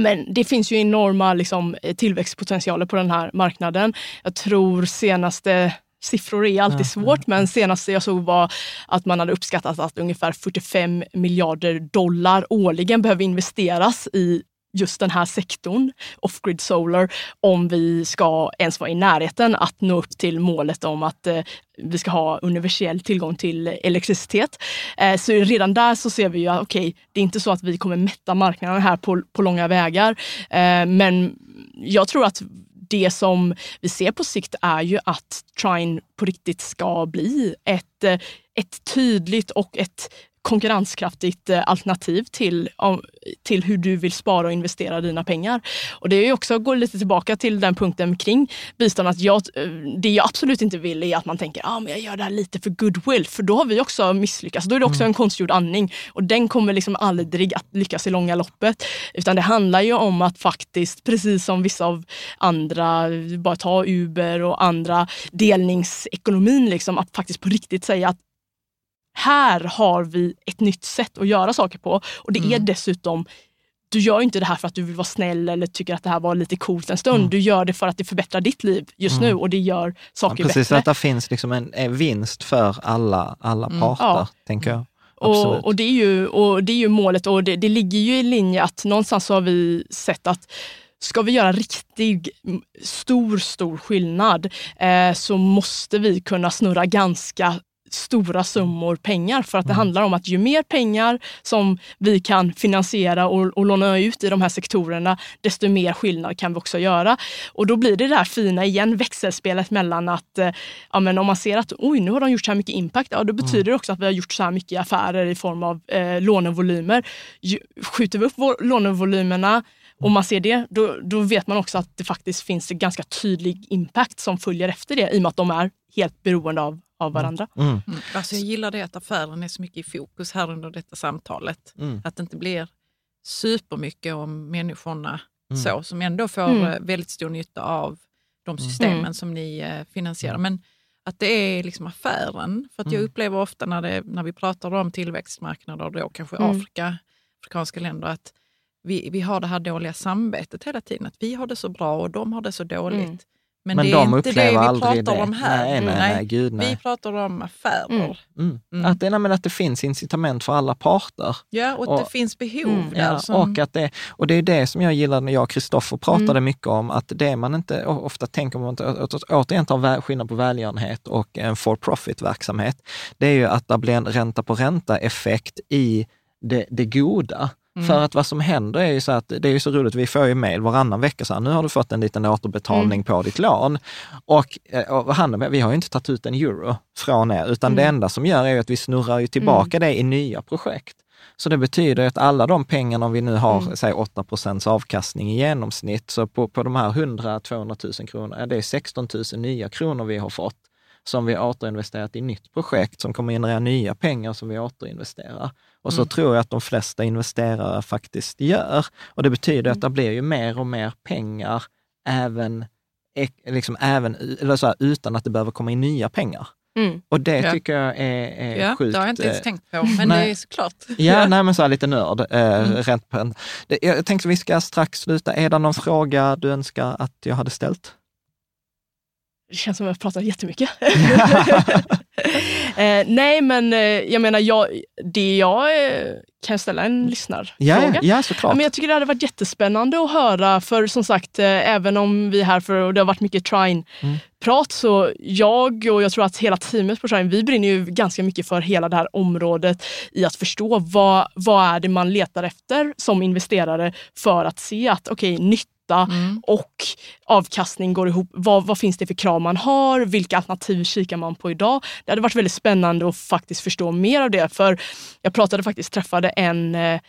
men det finns ju enorma liksom, tillväxtpotentialer på den här marknaden. Jag tror senaste siffror är alltid svårt, men senaste jag såg var att man hade uppskattat att ungefär 45 miljarder dollar årligen behöver investeras i just den här sektorn, off-grid solar, om vi ska ens vara i närheten att nå upp till målet om att eh, vi ska ha universell tillgång till elektricitet. Eh, så redan där så ser vi ju att okej, okay, det är inte så att vi kommer mätta marknaden här på, på långa vägar. Eh, men jag tror att det som vi ser på sikt är ju att Trine på riktigt ska bli ett, eh, ett tydligt och ett konkurrenskraftigt eh, alternativ till, till hur du vill spara och investera dina pengar. Och det är också, går lite tillbaka till den punkten kring bistånd, att jag, eh, det jag absolut inte vill är att man tänker att ah, jag gör det här lite för goodwill, för då har vi också misslyckats. Då är det också mm. en konstgjord andning och den kommer liksom aldrig att lyckas i långa loppet. Utan det handlar ju om att faktiskt, precis som vissa av andra, bara ta Uber och andra delningsekonomin, liksom, att faktiskt på riktigt säga att här har vi ett nytt sätt att göra saker på. Och det mm. är dessutom du gör inte det här för att du vill vara snäll eller tycker att det här var lite coolt en stund. Mm. Du gör det för att det förbättrar ditt liv just mm. nu och det gör saker ja, precis, bättre. Precis, att det finns liksom en, en vinst för alla, alla mm. parter, ja. tänker jag. Och, och, det är ju, och det är ju målet och det, det ligger ju i linje att någonstans har vi sett att ska vi göra riktig stor, stor skillnad eh, så måste vi kunna snurra ganska stora summor pengar för att det mm. handlar om att ju mer pengar som vi kan finansiera och, och låna ut i de här sektorerna, desto mer skillnad kan vi också göra. Och då blir det det här fina igen, växelspelet mellan att eh, ja, men om man ser att oj, nu har de gjort så här mycket impact, ja, då mm. betyder det också att vi har gjort så här mycket affärer i form av eh, lånevolymer. Skjuter vi upp lånevolymerna och man ser det, då, då vet man också att det faktiskt finns en ganska tydlig impact som följer efter det i och med att de är helt beroende av av mm. varandra. Mm. Mm. Alltså jag gillar det att affären är så mycket i fokus här under detta samtalet. Mm. Att det inte blir supermycket om människorna mm. så, som ändå får mm. Eh, väldigt stor nytta av de systemen som ni eh, finansierar. Men att det är liksom affären. För att jag upplever ofta när, det, när vi pratar om tillväxtmarknader, då kanske Afrika, afrikanska länder, att vi, vi har det här dåliga samvetet hela tiden. Att vi har det så bra och de har det så dåligt. Men, Men det de är inte det vi pratar det. om här. Nej, nej, nej, gud, nej. Vi pratar om affärer. Mm. Mm. Mm. Att, det, nej, men att det finns incitament för alla parter. Ja, och, Och- det finns behov Mm. där. Ja, som, och, att det, och det är det som jag gillar när jag och Kristoffer pratade Mm. mycket om, att det man inte ofta tänker om, att, att, att återigen tar skillnad på välgörenhet och en for profit-verksamhet, det är ju att det blir en ränta på ränta-effekt i det, det goda. Mm. För att vad som händer är ju så att det är ju så roligt, vi får ju mejl varannan vecka så här, nu har du fått en liten återbetalning Mm. på ditt lån. Och, eh, och han, vi har ju inte tagit ut en euro från er, utan det Mm. enda som gör är ju att vi snurrar ju tillbaka det i nya projekt. Så det betyder att alla de pengarna, om vi nu har, Mm. säg 8 procents avkastning i genomsnitt, så på, på de här 100-200 000 kronor, det är 16 000 nya kronor vi har fått som vi återinvesterat i nytt projekt som kommer generera nya pengar som vi återinvesterar. Och så Mm. tror jag att de flesta investerare faktiskt gör. Och det betyder att det blir ju mer och mer pengar även, liksom även eller så här, utan att det behöver komma in nya pengar. Mm. Och det Ja. tycker jag är, är ja, sjukt. det har jag inte ens eh, tänkt på, men nej. det är såklart. Ja, nej men så här lite nörd. Eh, Mm. rent på en. Det, jag tänkte vi ska strax sluta. Är det någon fråga du önskar att jag hade ställt? Det känns som att jag pratar jättemycket. eh, nej, men eh, jag menar, jag, det jag eh, kan ställa en lyssnarfråga. Ja, ja såklart. Ja, men jag tycker det hade varit jättespännande att höra, för som sagt, eh, även om vi är här för, och det har varit mycket Trine-prat, så jag och jag tror att hela teamet på Trine, vi brinner ju ganska mycket för hela det här området i att förstå vad, vad är det man letar efter som investerare för att se att okej, nytta Mm. och avkastning går ihop. Vad, vad finns det för krav man har? Vilka alternativ kikar man på idag? Det hade varit väldigt spännande att faktiskt förstå mer av det. För jag pratade faktiskt, träffade en eh,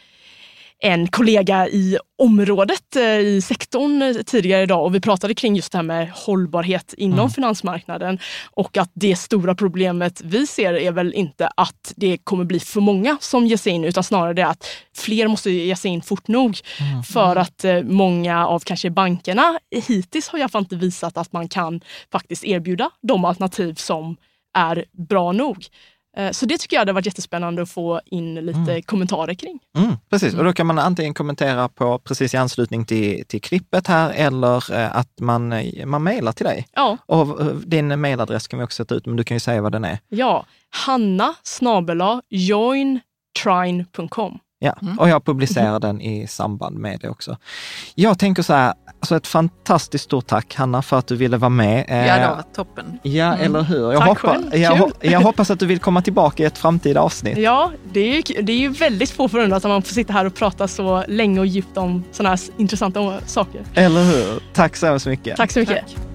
en kollega i området, eh, i sektorn eh, tidigare idag och vi pratade kring just det här med hållbarhet inom Mm. finansmarknaden och att det stora problemet vi ser är väl inte att det kommer bli för många som ger sig in utan snarare det att fler måste ge sig in fort nog Mm. för att eh, många av kanske bankerna hittills har i alla fall inte visat att man kan faktiskt erbjuda de alternativ som är bra nog. Eh, Så det tycker jag hade varit jättespännande att få in lite kommentarer kring. Mm, precis, och då kan man antingen kommentera på precis i anslutning till, till klippet här eller eh, att man, eh, man mejlar till dig. Ja, Och din mejladress kan vi också sätta ut, men du kan ju säga vad den är. ja. Hanna snabela jointrine.com. Ja, och jag publicerar den i samband med det också. Jag tänker så här, alltså ett fantastiskt stort tack Hanna för att du ville vara med. Ja, Eh, det var toppen. Ja, eller hur? Jag, Tack hoppa, själv. jag, jag hoppas att du vill komma tillbaka i ett framtida avsnitt. Ja, det är, ju, det är ju väldigt få förunnat att man får sitta här och prata så länge och djupt om sådana här intressanta saker. Eller hur? Tack så hemskt mycket. Tack så mycket. Tack.